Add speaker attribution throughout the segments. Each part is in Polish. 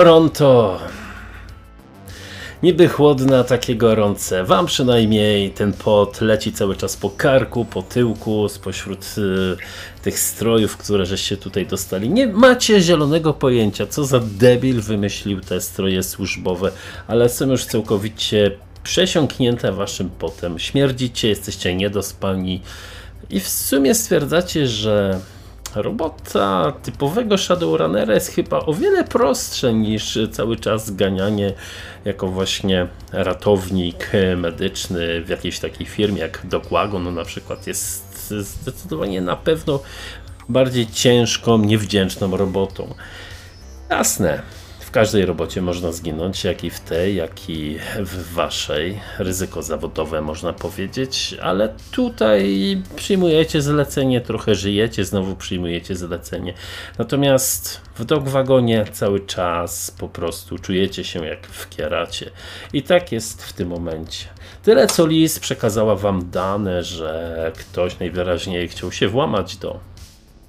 Speaker 1: Toronto. Niby chłodne, a takie gorące. Wam przynajmniej ten pot leci cały czas po karku, po tyłku, spośród y, tych strojów, które żeście tutaj dostali. Nie macie zielonego pojęcia, co za debil wymyślił te stroje służbowe, ale są już całkowicie przesiąknięte waszym potem. Śmierdzicie, jesteście niedospani i w sumie stwierdzacie, że Robota typowego Shadowrunnera jest chyba o wiele prostsze niż cały czas ganianie jako właśnie ratownik medyczny w jakiejś takiej firmie jak Dogwagon na przykład jest zdecydowanie na pewno bardziej ciężką, niewdzięczną robotą. Jasne, w każdej robocie można zginąć, jak i w tej, jak i w waszej. Ryzyko zawodowe można powiedzieć, ale tutaj przyjmujecie zlecenie, trochę żyjecie, znowu przyjmujecie zlecenie. Natomiast w dogwagonie cały czas po prostu czujecie się jak w kieracie. I tak jest w tym momencie. Tyle co Liz przekazała wam dane, że ktoś najwyraźniej chciał się włamać do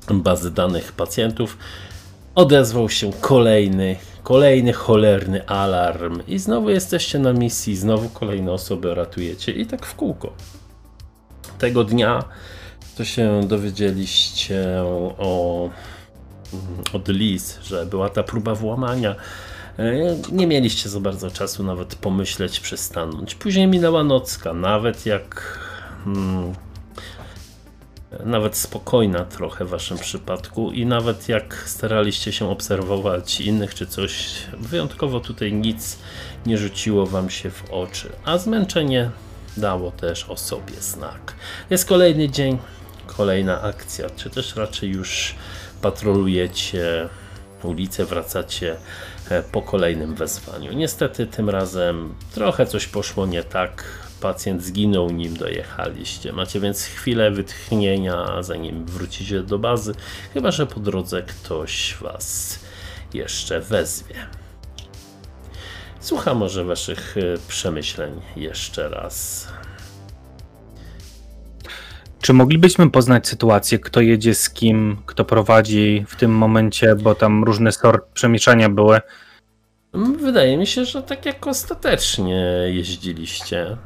Speaker 1: bazy danych pacjentów. Odezwał się kolejny Kolejny cholerny alarm i znowu jesteście na misji, znowu kolejne osoby ratujecie i tak w kółko. Tego dnia to się dowiedzieliście o, od Liz, że była ta próba włamania. E, nie mieliście za bardzo czasu nawet pomyśleć, przystanąć. Później minęła nocka, nawet jak hmm, nawet spokojna trochę w waszym przypadku i nawet jak staraliście się obserwować innych czy coś, wyjątkowo tutaj nic nie rzuciło wam się w oczy, a zmęczenie dało też o sobie znak. Jest kolejny dzień, kolejna akcja, czy też raczej już patrolujecie ulicę, wracacie e, po kolejnym wezwaniu. Niestety tym razem trochę coś poszło nie tak, pacjent zginął nim dojechaliście. Macie więc chwilę wytchnienia, zanim wrócicie do bazy, chyba że po drodze ktoś was jeszcze wezwie. Słucham może waszych e, przemyśleń jeszcze raz.
Speaker 2: Czy moglibyśmy poznać sytuację, kto jedzie z kim, kto prowadzi w tym momencie, bo tam różne sort przemieszania były?
Speaker 1: Wydaje mi się, że tak jak ostatecznie jeździliście.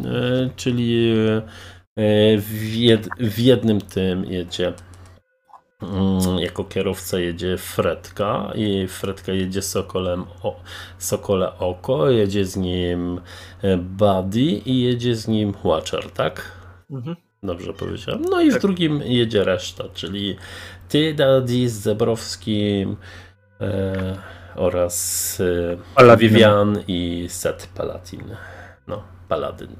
Speaker 1: E, czyli e, w, jed, w jednym tym jedzie mm, jako kierowca jedzie Fredka i Fredka jedzie Sokolem o, Sokole Oko, jedzie z nim e, Buddy i jedzie z nim Watcher, tak? Mhm. Dobrze powiedziałem. No i tak. w drugim jedzie reszta, czyli ty, Daddy z Zebrowskim e, oraz e, Vivian i Set Palatin. Paladyn.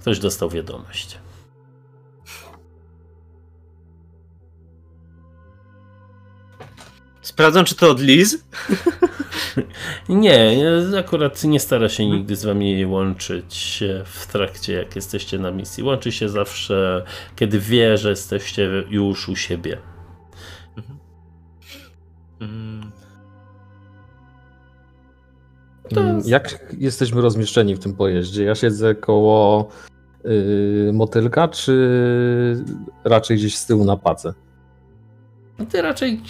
Speaker 1: Ktoś dostał wiadomość.
Speaker 3: Sprawdzam, czy to od Liz?
Speaker 1: nie, akurat nie stara się nigdy z wami łączyć w trakcie, jak jesteście na misji. Łączy się zawsze, kiedy wie, że jesteście już u siebie. Mhm.
Speaker 4: Mm. Mm, jak jesteśmy rozmieszczeni w tym pojeździe? Ja siedzę koło yy, motylka, czy raczej gdzieś z tyłu na pace?
Speaker 1: No ty raczej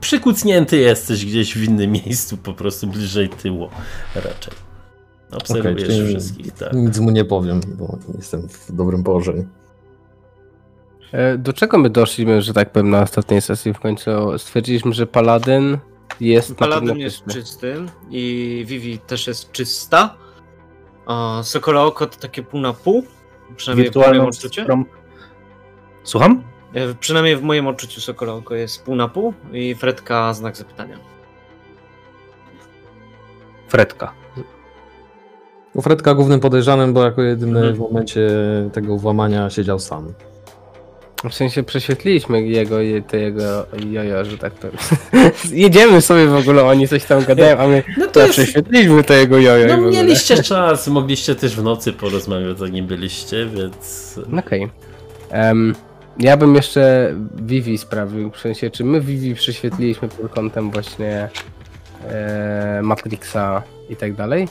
Speaker 1: przykucnięty jesteś gdzieś w innym miejscu, po prostu bliżej tyłu raczej. Obserwujesz okay, wszystkich, tak.
Speaker 4: Nic mu nie powiem, bo jestem w dobrym położeniu.
Speaker 3: E, do czego my doszliśmy, że tak powiem, na ostatniej sesji w końcu? Stwierdziliśmy, że Paladyn jest
Speaker 5: Paladyn jest czysty i Vivi też jest czysta. A Sokola Oko to takie pół na pół. Przynajmniej w moim odczuciu.
Speaker 2: Słucham?
Speaker 5: E, przynajmniej w moim odczuciu Sokola Oko jest pół na pół i Fredka znak zapytania.
Speaker 2: Fredka.
Speaker 4: Fredka głównym podejrzanym, bo jako jedyny mhm. w momencie tego włamania siedział sam.
Speaker 3: W sensie prześwietliliśmy jego, te jego jojo, że tak to... Jedziemy sobie w ogóle, oni coś tam gadają, a my no to jest... prześwietliliśmy to jego jojo.
Speaker 1: No mieliście czas, mogliście też w nocy porozmawiać, zanim byliście, więc...
Speaker 3: Okej. Okay. Um, ja bym jeszcze Vivi sprawił, w sensie, czy my Vivi prześwietliliśmy pod kątem właśnie e, Matrixa i tak dalej?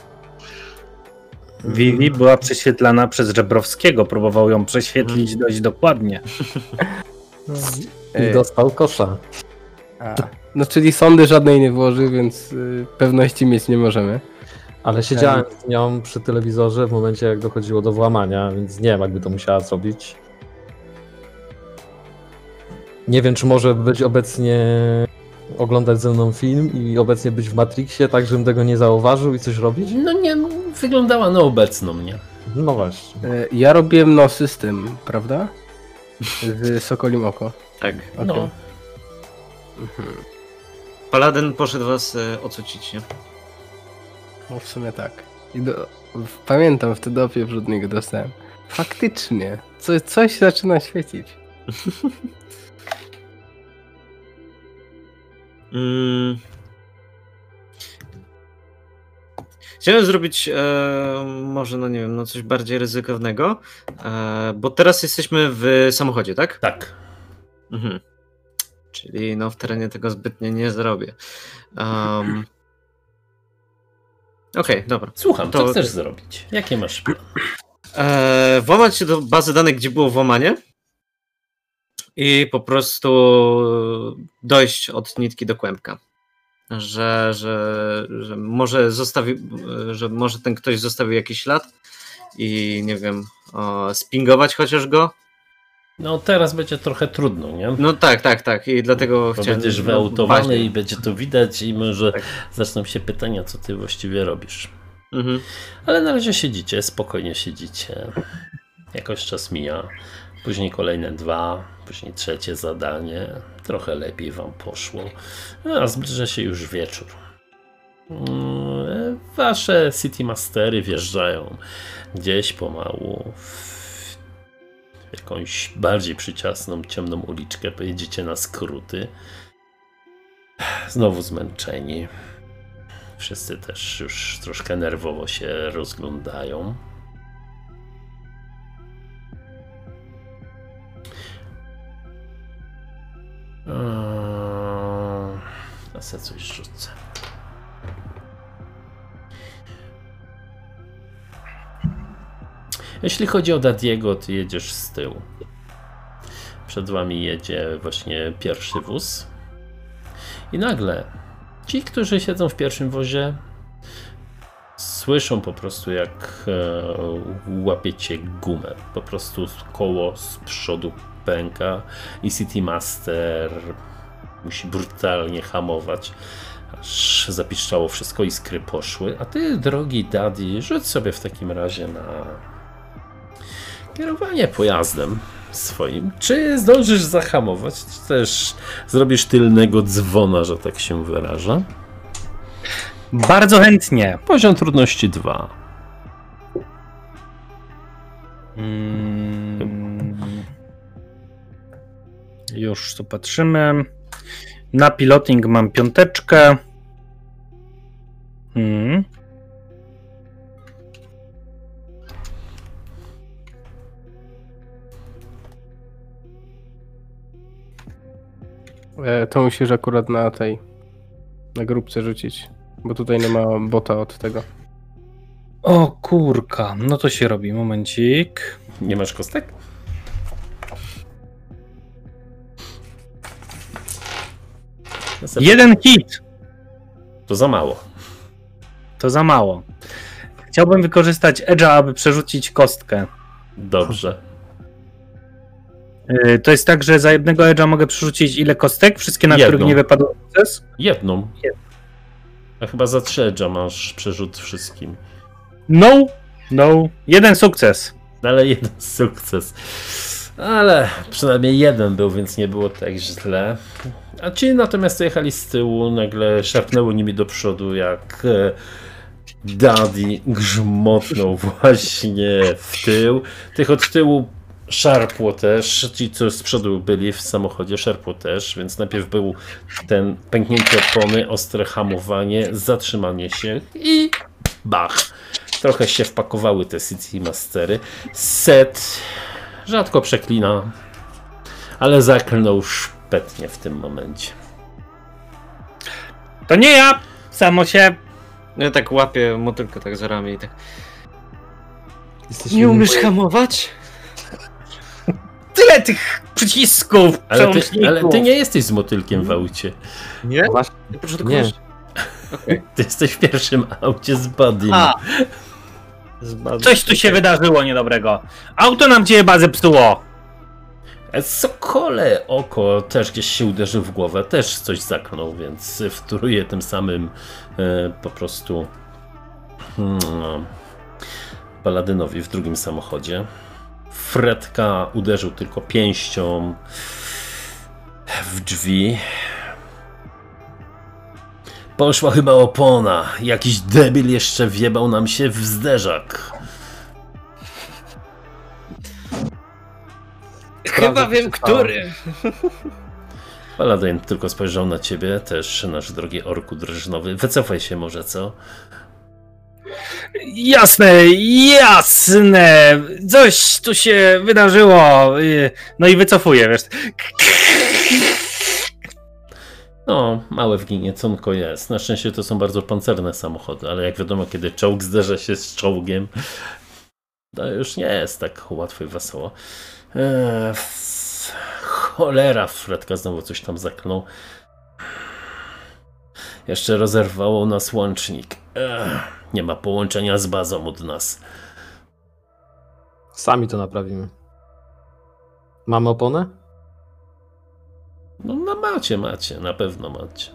Speaker 2: Vivi była prześwietlana przez Żebrowskiego, próbował ją prześwietlić mhm. dość dokładnie.
Speaker 4: I dostał kosza.
Speaker 3: A, no czyli sądy żadnej nie włoży, więc y, pewności mieć nie możemy.
Speaker 4: Ale siedziałem z nią przy telewizorze w momencie, jak dochodziło do włamania, więc nie wiem, jakby to musiała zrobić. Nie wiem, czy może być obecnie oglądać ze mną film i obecnie być w Matrixie, tak żebym tego nie zauważył i coś robić?
Speaker 1: No nie, wyglądała na obecną mnie.
Speaker 4: No właśnie.
Speaker 3: E, Ja robiłem nosy z tym, prawda? Z Sokolim Oko.
Speaker 5: Tak.
Speaker 3: Okej.
Speaker 1: No,
Speaker 5: Paladyn poszedł was e, ocucić, nie?
Speaker 3: No w sumie tak. I do, w, pamiętam wtedy opiew od niego dostałem. Faktycznie. Co, coś zaczyna świecić.
Speaker 5: Mm. Chciałem zrobić e, może, no nie wiem, no coś bardziej ryzykownego, e, bo teraz jesteśmy w samochodzie, tak?
Speaker 1: tak.
Speaker 5: Mhm. Czyli no w terenie tego zbytnio nie zrobię. Um, Okej, dobra.
Speaker 1: Słucham, co
Speaker 5: To-
Speaker 1: chcesz zrobić? Jakie masz plan?
Speaker 5: E, włamać się do bazy danych, gdzie było włamanie i po prostu dojść od nitki do kłębka. Że, że, że może zostawił, że może ten ktoś zostawił jakiś ślad i nie wiem, o, spingować chociaż go.
Speaker 1: No teraz będzie trochę trudno, nie?
Speaker 5: No tak, tak, tak. I dlatego
Speaker 1: Bo
Speaker 5: chciałem.
Speaker 1: będziesz
Speaker 5: no,
Speaker 1: wyautowany i będzie to widać i może
Speaker 5: Tak.
Speaker 1: zaczną się pytania, co ty właściwie robisz.
Speaker 5: Mhm.
Speaker 1: Ale na razie siedzicie, spokojnie siedzicie. Jakoś czas mija. Później kolejne dwa, później trzecie zadanie. Trochę lepiej wam poszło. A zbliża się już wieczór. Mm, Wasze City Mastery wjeżdżają gdzieś pomału w jakąś bardziej przyciasną, ciemną uliczkę. Pojedziecie na skróty. Znowu zmęczeni. Wszyscy też już troszkę nerwowo się rozglądają. Ja sobie coś rzucę. Jeśli chodzi o Dadiego, ty jedziesz z tyłu. Przed wami jedzie właśnie pierwszy wóz. I nagle ci, którzy siedzą w pierwszym wozie, słyszą po prostu jak e, łapiecie gumę. Po prostu koło z przodu pęka i City Master musi brutalnie hamować. Aż zapiszczało wszystko, iskry poszły. A ty, drogi Daddy, rzuć sobie w takim razie na kierowanie pojazdem swoim. Czy zdążysz zahamować, czy też zrobisz tylnego dzwona, że tak się wyraża?
Speaker 2: Bardzo chętnie.
Speaker 1: Poziom trudności 2.
Speaker 2: Mm. Już tu patrzymy. Na piloting mam piąteczkę. Mm.
Speaker 3: E, to musisz akurat na tej, na grupce rzucić. Bo tutaj nie ma bota od tego.
Speaker 2: O kurka, no to się robi. Momencik.
Speaker 1: Nie masz kostek?
Speaker 2: Jeden hit.
Speaker 1: To za mało.
Speaker 2: To za mało. Chciałbym wykorzystać Edge'a, aby przerzucić kostkę.
Speaker 1: Dobrze.
Speaker 2: Yy, To jest tak, że za jednego Edge'a mogę przerzucić ile kostek? Wszystkie, na
Speaker 1: Jedną.
Speaker 2: których nie wypadł sukces?
Speaker 1: Jedną.
Speaker 2: Jedną.
Speaker 1: A chyba za trzecza masz przerzut wszystkim.
Speaker 2: No, no. Jeden sukces.
Speaker 1: Ale jeden sukces. Ale przynajmniej jeden był, więc nie było tak źle. A ci natomiast jechali z tyłu, nagle szarpnęło nimi do przodu, jak e, Daddy grzmotnął właśnie w tył. Tych od tyłu szarpło też. Ci, co z przodu byli w samochodzie, szarpło też, więc najpierw był ten pęknięcie opony, ostre hamowanie, zatrzymanie się i bach. Trochę się wpakowały te City Mastery. Set rzadko przeklina, ale zaklnął szpetnie w tym momencie.
Speaker 2: To nie ja! Samo się.
Speaker 5: Ja tak łapię motylkę tak za ramię i tak.
Speaker 4: Jesteśmy
Speaker 5: Nie umiesz hamować?
Speaker 2: Tyle tych przycisków,
Speaker 1: Ale ty, ale ty nie jesteś z motylkiem w aucie.
Speaker 5: Nie? Proszę
Speaker 4: nie.
Speaker 1: Ty jesteś w pierwszym aucie z Badim.
Speaker 2: Coś tu się wydarzyło niedobrego. Auto nam dzieje bazę psuło.
Speaker 1: Sokole oko też gdzieś się uderzył w głowę, też coś zaknął, więc wtóruje tym samym e, po prostu hmm, w drugim samochodzie. Fredka uderzył tylko pięścią w drzwi. Poszła chyba opona. Jakiś debil jeszcze wjebał nam się w zderzak.
Speaker 5: Chyba wiem, który.
Speaker 1: Paladin tylko spojrzał na ciebie, też nasz drogi orku drżnowy. Wycofaj się może, co?
Speaker 2: Jasne, jasne. Coś tu się wydarzyło. Y, No i wycofuję, wiesz.
Speaker 1: No, małe wgnieconko jest. Na szczęście to są bardzo pancerne samochody, ale jak wiadomo, kiedy czołg zderza się z czołgiem, to już nie jest tak łatwo i wesoło. Eee, cholera, Fredka znowu coś tam zaklnął. Jeszcze rozerwało nas łącznik. Eee, nie ma połączenia z bazą od nas.
Speaker 4: Sami to naprawimy. Mamy oponę?
Speaker 1: No, no macie, macie, na pewno macie.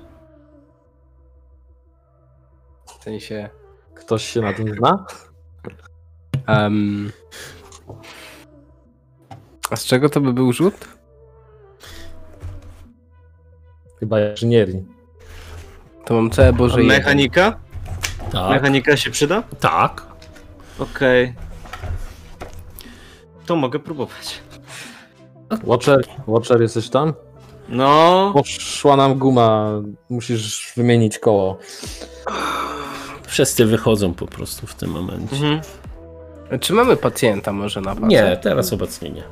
Speaker 3: W sensie...
Speaker 4: Ktoś się na tym zna?
Speaker 3: Em, a z czego to by był rzut?
Speaker 4: Chyba inżynierii.
Speaker 3: To mam całe Boże.
Speaker 5: Mechanika?
Speaker 1: Tak,
Speaker 5: Mechanika się przyda?
Speaker 1: tak.
Speaker 5: Okej. To mogę próbować.
Speaker 4: Watcher, Watcher jesteś tam?
Speaker 5: No,
Speaker 4: Poszła nam guma, musisz wymienić koło.
Speaker 1: Wszyscy wychodzą po prostu w tym momencie.
Speaker 5: mhm.
Speaker 3: Czy mamy pacjenta może na was?
Speaker 1: Nie, teraz obecnie nie.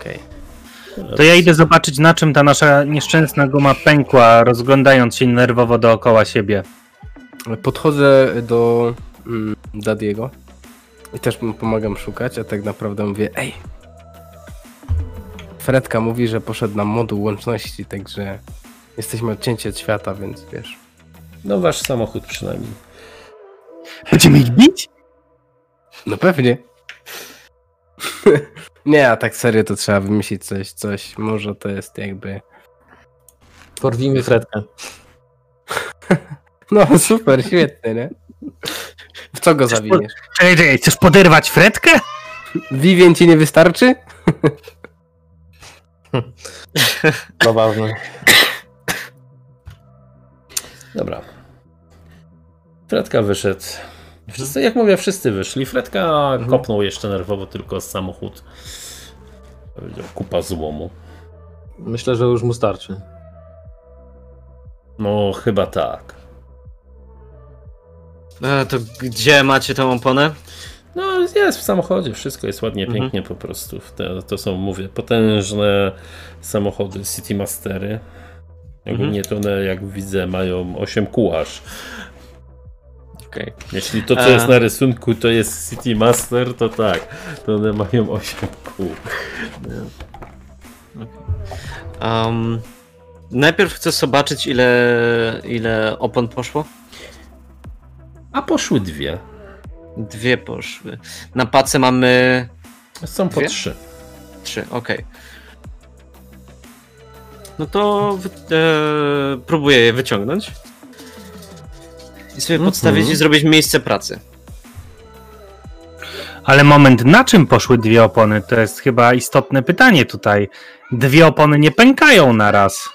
Speaker 3: Okej.
Speaker 2: To ja idę zobaczyć, na czym ta nasza nieszczęsna guma pękła, rozglądając się nerwowo dookoła siebie.
Speaker 3: Podchodzę do mm, Dadiego i też mu pomagam szukać, a tak naprawdę mówię, ej, Fredka mówi, że poszedł na moduł łączności, także jesteśmy odcięci od świata, więc wiesz.
Speaker 1: No wasz samochód przynajmniej.
Speaker 2: Będziemy ich bić?
Speaker 3: No pewnie. Nie, a tak serio to trzeba wymyślić coś, coś, może to jest jakby...
Speaker 4: Porwijmy Fredkę.
Speaker 3: No super, świetnie, nie? W co go zawiniesz?
Speaker 2: Czekaj, czekaj, chcesz poderwać Fredkę?
Speaker 3: Vivien ci nie wystarczy?
Speaker 4: To ważne.
Speaker 1: Dobra. Fredka wyszedł. Wszyscy, jak mówię, wszyscy wyszli. Fredka kopnął jeszcze nerwowo tylko samochód. Kupa złomu.
Speaker 4: Myślę, że już mu starczy.
Speaker 1: No, chyba tak.
Speaker 5: E, to gdzie macie tę oponę?
Speaker 1: No, jest w samochodzie, wszystko jest ładnie,
Speaker 5: Mhm.
Speaker 1: pięknie po prostu. Te, to są, mówię, potężne samochody City Mastery. Ogólnie to one, jak widzę, mają 8 kół aż.
Speaker 5: Okej.
Speaker 1: Jeśli to, co
Speaker 5: E.
Speaker 1: jest na rysunku, to jest City Master, to tak, to one mają 8 kół.
Speaker 5: Um, najpierw chcę zobaczyć, ile, ile opon poszło.
Speaker 1: A poszły dwie.
Speaker 5: Dwie poszły. Na pace mamy
Speaker 1: Są po
Speaker 5: Dwie?
Speaker 1: trzy.
Speaker 5: trzy, okej. No to e, próbuję je wyciągnąć. I sobie
Speaker 1: Mhm.
Speaker 5: podstawić i zrobić miejsce pracy.
Speaker 2: Ale moment, na czym poszły dwie opony? To jest chyba istotne pytanie tutaj. Dwie opony nie pękają na raz.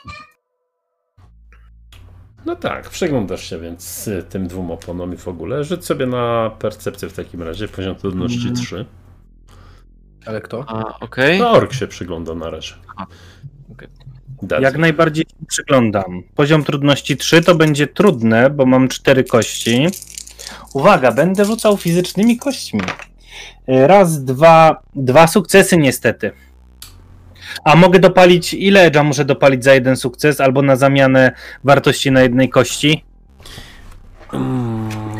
Speaker 1: No tak, przeglądasz się więc z tym dwóm oponom i w ogóle. Rzuć sobie na percepcję w takim razie, poziom trudności
Speaker 5: Mhm.
Speaker 1: 3.
Speaker 3: Ale kto?
Speaker 5: A, okej.
Speaker 1: No, ork się przygląda na razie.
Speaker 5: Aha, okej.
Speaker 2: Jak najbardziej się przyglądam. Poziom trudności 3 to będzie trudne, bo mam cztery kości. Uwaga, będę rzucał fizycznymi kośćmi. Raz, dwa, dwa sukcesy niestety. A mogę dopalić, ile edge'a muszę dopalić za jeden sukces, albo na zamianę wartości na jednej kości?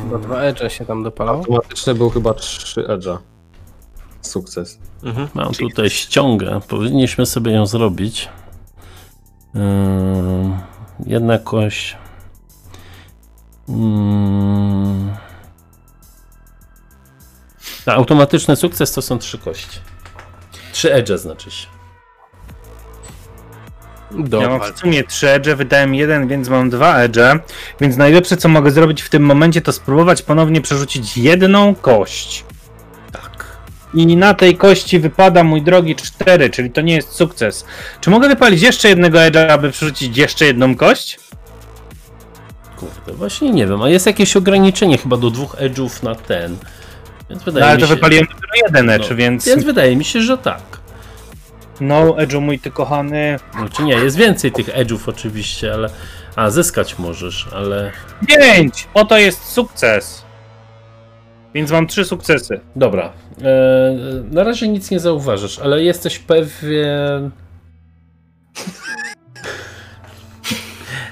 Speaker 3: Bo dwa edge się tam dopalało.
Speaker 4: Automatyczny był chyba 3 edge'a. sukces.
Speaker 5: Mhm.
Speaker 1: Mam tutaj ściągę. Powinniśmy sobie ją zrobić. Ym, jedna kość. Ym. A automatyczny sukces to są trzy kości. Trzy edge znaczy się.
Speaker 2: Ja
Speaker 3: Dobra.
Speaker 2: mam w sumie trzy edge, wydałem jeden, więc mam dwa edge. Więc najlepsze, co mogę zrobić w tym momencie, to spróbować ponownie przerzucić jedną kość. I na tej kości wypada mój drogi cztery, czyli to nie jest sukces. Czy mogę wypalić jeszcze jednego edge'a, aby przerzucić jeszcze jedną kość?
Speaker 1: Kurde, właśnie nie wiem. A jest jakieś ograniczenie chyba do dwóch edge'ów na ten. Więc
Speaker 2: No,
Speaker 1: wydaje
Speaker 2: ale
Speaker 1: mi
Speaker 2: to
Speaker 1: się...
Speaker 2: wypaliłem dopiero jeden edge,
Speaker 1: No,
Speaker 2: więc...
Speaker 1: Więc wydaje mi się, że tak.
Speaker 2: No, edge'u mój ty kochany.
Speaker 1: Znaczy nie, jest więcej tych edge'ów oczywiście, ale... A, zyskać możesz, ale...
Speaker 2: Pięć! Oto jest sukces. Więc mam trzy sukcesy.
Speaker 1: Dobra. E, na razie nic nie zauważysz, ale jesteś pewien.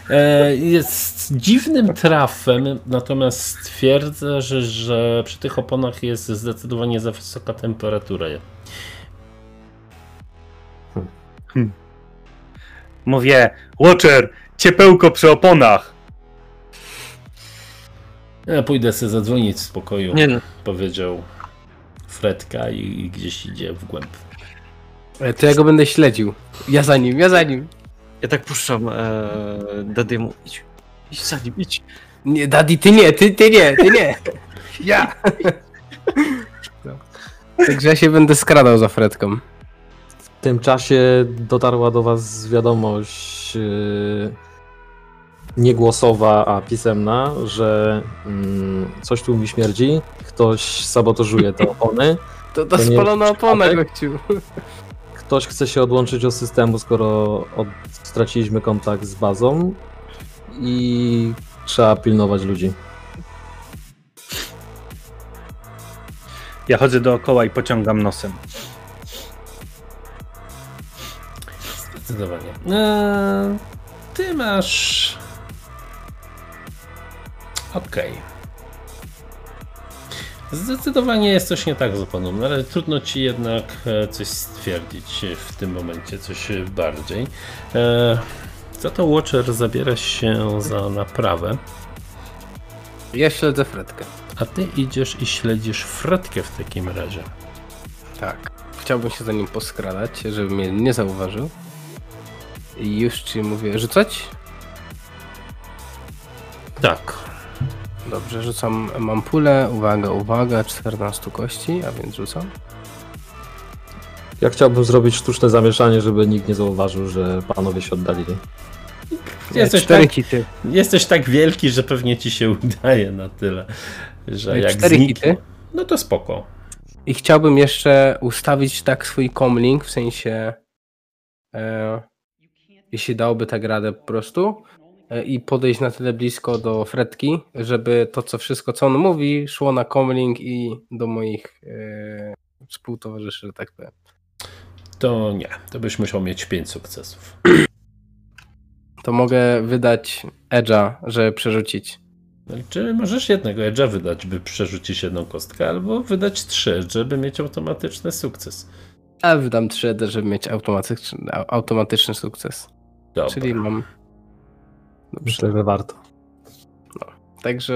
Speaker 1: E, jest dziwnym trafem, natomiast stwierdzę, że, że przy tych oponach jest zdecydowanie za wysoka temperatura.
Speaker 2: Mówię, Watcher, ciepełko przy oponach.
Speaker 1: Ja pójdę sobie zadzwonić w spokoju,
Speaker 5: Nie no,
Speaker 1: powiedział Fredka i, i gdzieś idzie w głęb.
Speaker 3: E, To ja go będę śledził. Ja za nim, ja za nim.
Speaker 5: ja tak puszczam e, Daddymu. Idź, idź za nim, idź.
Speaker 3: Nie, Daddy, ty nie, ty, ty nie, ty nie. Ja. No. Także ja się będę skradał za Fredką.
Speaker 4: W tym czasie dotarła do was wiadomość yy, niegłosowa, a pisemna, że mm, coś tu mi śmierdzi, ktoś sabotażuje te opony,
Speaker 3: To, to
Speaker 4: To
Speaker 3: spalona opona, gościu.
Speaker 4: ktoś chce się odłączyć od systemu, skoro od, straciliśmy kontakt z bazą i trzeba pilnować ludzi.
Speaker 2: Ja chodzę dookoła i pociągam nosem.
Speaker 1: Zdecydowanie. Eee, ty masz. Okej. Zdecydowanie jest coś nie tak z oponą, no ale trudno ci jednak e, coś stwierdzić w tym momencie, coś bardziej. Eee, za to Watcher zabiera się za naprawę,
Speaker 3: Ja śledzę Fredkę.
Speaker 1: a ty idziesz i śledzisz Fredkę w takim razie.
Speaker 3: Tak. Chciałbym się za nim poskradać, żeby mnie nie zauważył. I już ci mówię, rzucać?
Speaker 1: Tak.
Speaker 3: Dobrze, rzucam, mam pulę, uwaga, uwaga, 14 kości, a więc rzucam.
Speaker 4: Ja chciałbym zrobić sztuczne zamieszanie, żeby nikt nie zauważył, że panowie się oddalili.
Speaker 1: Jesteś tak,
Speaker 3: hity.
Speaker 1: jesteś tak wielki, że pewnie ci się udaje na tyle, że jak
Speaker 3: cztery
Speaker 1: zniknie,
Speaker 3: hity.
Speaker 1: no to spoko.
Speaker 3: I chciałbym jeszcze ustawić tak swój comlink, w sensie e, jeśli dałoby tak radę po prostu i podejść na tyle blisko do Fredki, żeby to co wszystko co on mówi szło na comlink i do moich e, współtowarzyszy, że tak powiem.
Speaker 1: To nie, to byś musiał mieć 5 sukcesów.
Speaker 3: To mogę wydać Edge'a, żeby przerzucić.
Speaker 1: Czy możesz jednego edge'a wydać, by przerzucić jedną kostkę, albo wydać trzy, żeby mieć automatyczny sukces.
Speaker 3: A wydam 3 Edge, żeby mieć automatyczny, automatyczny sukces.
Speaker 1: Dobra.
Speaker 3: Czyli mam. Dobrze.
Speaker 4: Myślę, że warto.
Speaker 3: Także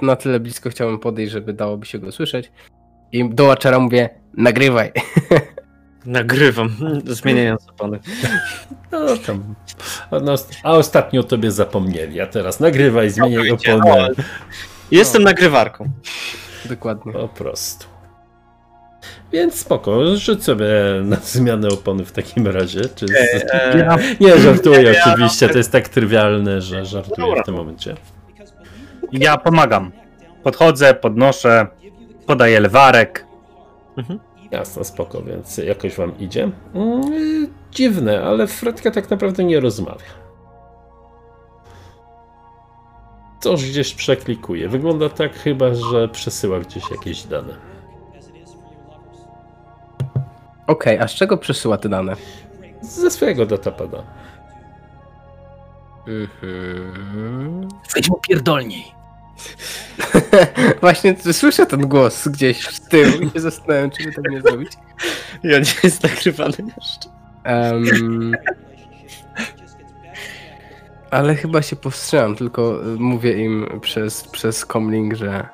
Speaker 3: y, na tyle blisko chciałem podejść, żeby dałoby się go słyszeć. I do Watchera mówię, nagrywaj.
Speaker 5: Nagrywam, zmieniając opony.
Speaker 1: No tam. No, a ostatnio o tobie zapomnieli, a teraz nagrywaj, zmieniaj oponę.
Speaker 5: Jestem nagrywarką.
Speaker 3: Dokładnie.
Speaker 1: Po prostu. Więc spoko, rzuć sobie na zmianę opony w takim razie. Czy.
Speaker 5: Eee,
Speaker 1: Nie, żartuję oczywiście, to jest tak trywialne, że żartuję
Speaker 2: Dobra.
Speaker 1: w tym momencie.
Speaker 2: Ja pomagam. Podchodzę, podnoszę, podaję lewarek.
Speaker 1: Jasne, spoko, więc jakoś wam idzie. Mm, dziwne, ale Fredka tak naprawdę nie rozmawia. Coś gdzieś przeklikuje. Wygląda tak chyba, że przesyła gdzieś jakieś dane.
Speaker 3: Okej, a z czego przesyła te dane?
Speaker 1: Ze swojego datapada.
Speaker 3: Mhm.
Speaker 2: Weź mu pierdolniej.
Speaker 3: Właśnie słyszę ten głos gdzieś z tyłu i się zastanawiam, czy by tak nie zrobić.
Speaker 5: Ja nie jest nagrywany jeszcze.
Speaker 3: Em, ale chyba się powstrzymam, tylko mówię im przez, przez comlink, że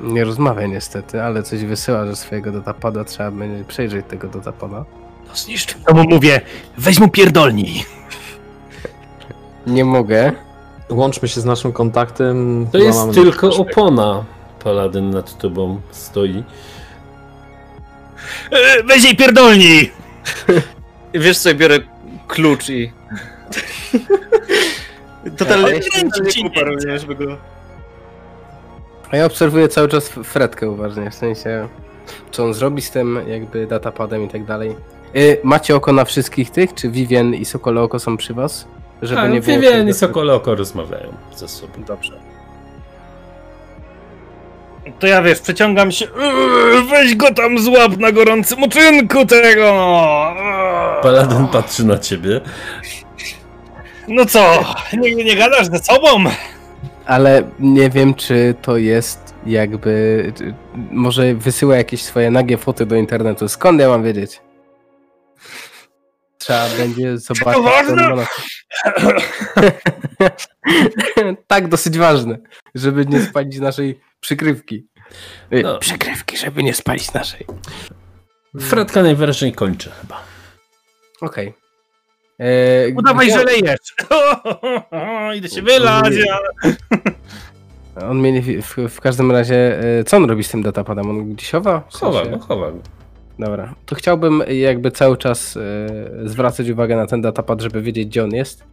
Speaker 3: nie rozmawia niestety, ale coś wysyła ze swojego datapada, trzeba będzie przejrzeć tego datapada.
Speaker 2: No zniszcz. To mu mówię, weź mu pierdolni.
Speaker 3: Nie mogę.
Speaker 4: Łączmy się z naszym kontaktem.
Speaker 1: To jest tylko opona. Paladyn nad tobą stoi.
Speaker 2: E, Weź jej pierdolni!
Speaker 5: Wiesz co, ja biorę klucz i... Totalnie
Speaker 3: Ja jestem
Speaker 5: nie kupa, rozumiesz, by go...
Speaker 3: A ja obserwuję cały czas Fredkę uważnie, w sensie co on zrobi z tym jakby datapadem i tak dalej. Y, macie oko na wszystkich tych? Czy Vivien i Sokole Oko są przy was? Żeby
Speaker 1: A,
Speaker 3: nie było
Speaker 1: Vivien i
Speaker 3: tego-
Speaker 1: Sokole Oko rozmawiają ze sobą.
Speaker 3: Dobrze.
Speaker 2: To ja wiesz, przeciągam się. "Eee, Weź go tam złap na gorącym uczynku tego! Eee.
Speaker 1: Paladyn patrzy na ciebie.
Speaker 2: No co? Nie, nie gadasz ze sobą?
Speaker 3: Ale nie wiem, czy to jest jakby. Może wysyła jakieś swoje nagie foty do internetu. Skąd ja mam wiedzieć? Trzeba będzie zobaczyć.
Speaker 2: ważne?
Speaker 3: ma na- tak, dosyć ważne, żeby nie spalić naszej przykrywki.
Speaker 1: No.
Speaker 3: Przykrywki, żeby nie spalić naszej.
Speaker 1: Fredka najwyraźniej kończy chyba.
Speaker 3: Okej. E,
Speaker 2: Udawaj,
Speaker 3: gdzie-
Speaker 2: że lejesz. Idę się wylać.
Speaker 3: On mieli w, w każdym razie. e, Co on robi z tym datapadem? On gdzieś chowa? W
Speaker 1: Chowa go, chowa go.
Speaker 3: Dobra. To chciałbym jakby cały czas e, zwracać uwagę na ten datapad, żeby wiedzieć, gdzie on jest.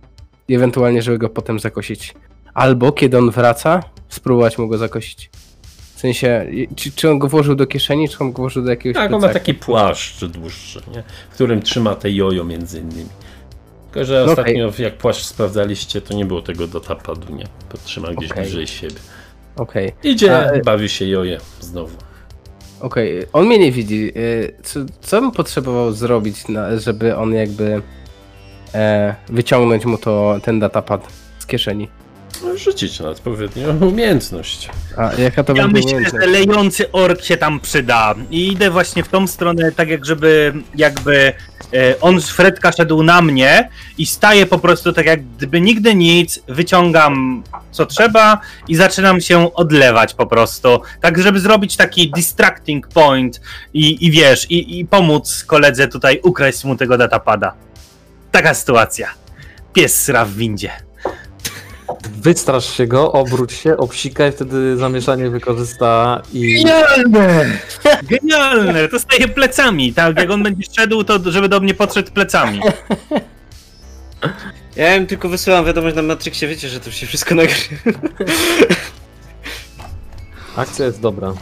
Speaker 3: I ewentualnie, żeby go potem zakosić. Albo kiedy on wraca, spróbować mu go zakosić. W sensie, czy, czy on go włożył do kieszeni, czy on go włożył do jakiegoś
Speaker 1: Tak, on ma taki płaszcz dłuższy, nie? w którym trzyma te jojo między innymi. Tylko, że
Speaker 3: No
Speaker 1: ostatnio jak płaszcz sprawdzaliście, to nie było tego dotapadu, nie? Podtrzyma gdzieś
Speaker 3: Okej.
Speaker 1: bliżej siebie.
Speaker 3: Okej.
Speaker 1: Idzie,
Speaker 3: A, e-
Speaker 1: bawi się joje znowu.
Speaker 3: Okej, on mnie nie widzi. Y, Co, co bym potrzebował zrobić, żeby on jakby e, wyciągnąć mu to, ten datapad z kieszeni?
Speaker 1: No, Rzucić na odpowiednią umiejętność.
Speaker 3: A jaka to
Speaker 2: Ja
Speaker 3: będzie
Speaker 2: myślę,
Speaker 3: umiejętność?
Speaker 2: że lejący ork się tam przyda. I idę właśnie w tą stronę, tak jak żeby jakby e, on z Fredka szedł na mnie i staję po prostu tak jak gdyby nigdy nic, wyciągam co trzeba i zaczynam się odlewać po prostu. Tak, żeby zrobić taki distracting point i, i wiesz, i, i pomóc koledze tutaj ukraść mu tego datapada. Taka sytuacja. Pies sra w windzie.
Speaker 4: Wystrasz się go, obróć się, obsikaj, wtedy zamieszanie wykorzysta i...
Speaker 2: Genialne! Genialne! To staje plecami, tak? Jak on będzie szedł, to żeby do mnie podszedł plecami.
Speaker 5: Ja im tylko wysyłam wiadomość na Matrixie, wiecie, że to się wszystko nagrywa.
Speaker 4: Akcja jest dobra.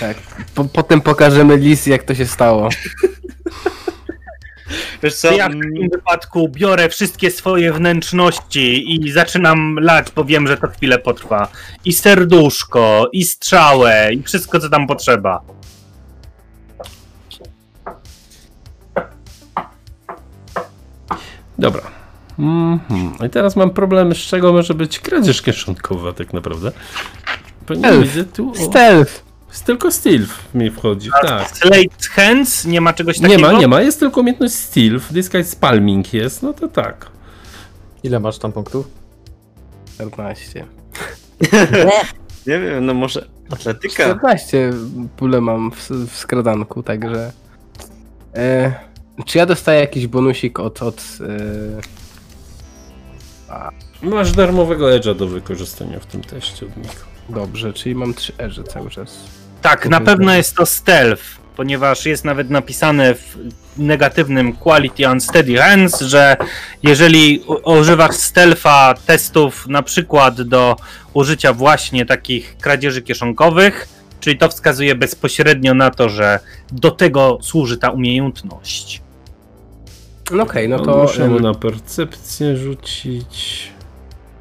Speaker 3: Tak. Po, potem pokażemy Lis, jak to się stało.
Speaker 5: Wiesz co?
Speaker 2: Ja w
Speaker 5: mm,
Speaker 2: takim wypadku biorę wszystkie swoje wnętrzności i zaczynam lać, bo wiem, że to chwilę potrwa. I serduszko, i strzałę, i wszystko, co tam potrzeba.
Speaker 1: Dobra. Mhm. I teraz mam problem, z czego może być kradzież kieszonkowa tak naprawdę. Bo nie
Speaker 3: Elf.
Speaker 1: widzę tu... O,
Speaker 3: Stealth!
Speaker 1: Jest tylko stealth mi wchodzi, tak.
Speaker 2: Slate Hands, nie ma czegoś
Speaker 1: Nie
Speaker 2: takiego?
Speaker 1: ma, nie ma, jest tylko umiejętność stealth, disguise spalming jest, no to tak.
Speaker 4: Ile masz tam punktów?
Speaker 3: 14.
Speaker 5: Nie wiem, no może atletyka.
Speaker 3: 14 pule mam w, w skradanku, także... E, czy ja dostaję jakiś bonusik od... od e,
Speaker 1: Masz darmowego edge'a do wykorzystania w tym teście od nich.
Speaker 3: Dobrze, czyli mam 3 erze cały czas.
Speaker 2: Tak, na pewno jest to stealth, ponieważ jest nawet napisane w negatywnym quality unsteady hands, że jeżeli używasz stealtha testów na przykład do użycia właśnie takich kradzieży kieszonkowych, czyli to wskazuje bezpośrednio na to, że do tego służy ta umiejętność.
Speaker 3: No okej, no
Speaker 1: No
Speaker 3: to...
Speaker 1: Muszę mu na percepcję rzucić.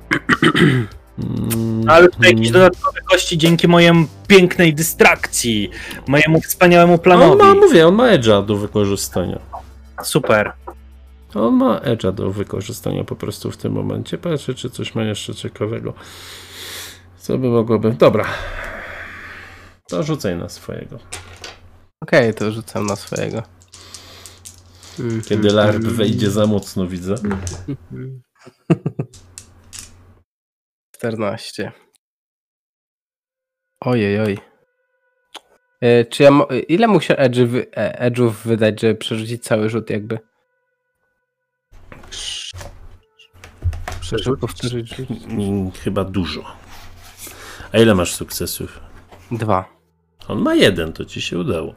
Speaker 1: Mm,
Speaker 2: Ale tutaj jakieś dodatkowe kości dzięki mojej pięknej dystrakcji, mojemu wspaniałemu
Speaker 1: On
Speaker 2: planowi.
Speaker 1: ma, mówię, on ma edge'a do wykorzystania.
Speaker 2: Super.
Speaker 1: On ma edge'a do wykorzystania po prostu w tym momencie. Patrzę, czy coś ma jeszcze ciekawego. Co by mogłoby... Dobra. To rzucaj na swojego.
Speaker 3: Okej, to rzucam na swojego.
Speaker 1: Kiedy larp wejdzie za mocno, widzę.
Speaker 3: 14. Ojej, oj. E, czy ja mo- ile wy- e, edge'ów wydać, żeby przerzucić cały rzut jakby? Żeby powtórzyć rzut?
Speaker 1: Mm, Chyba dużo. A ile masz sukcesów?
Speaker 3: Dwa.
Speaker 1: On ma jeden, to ci się udało.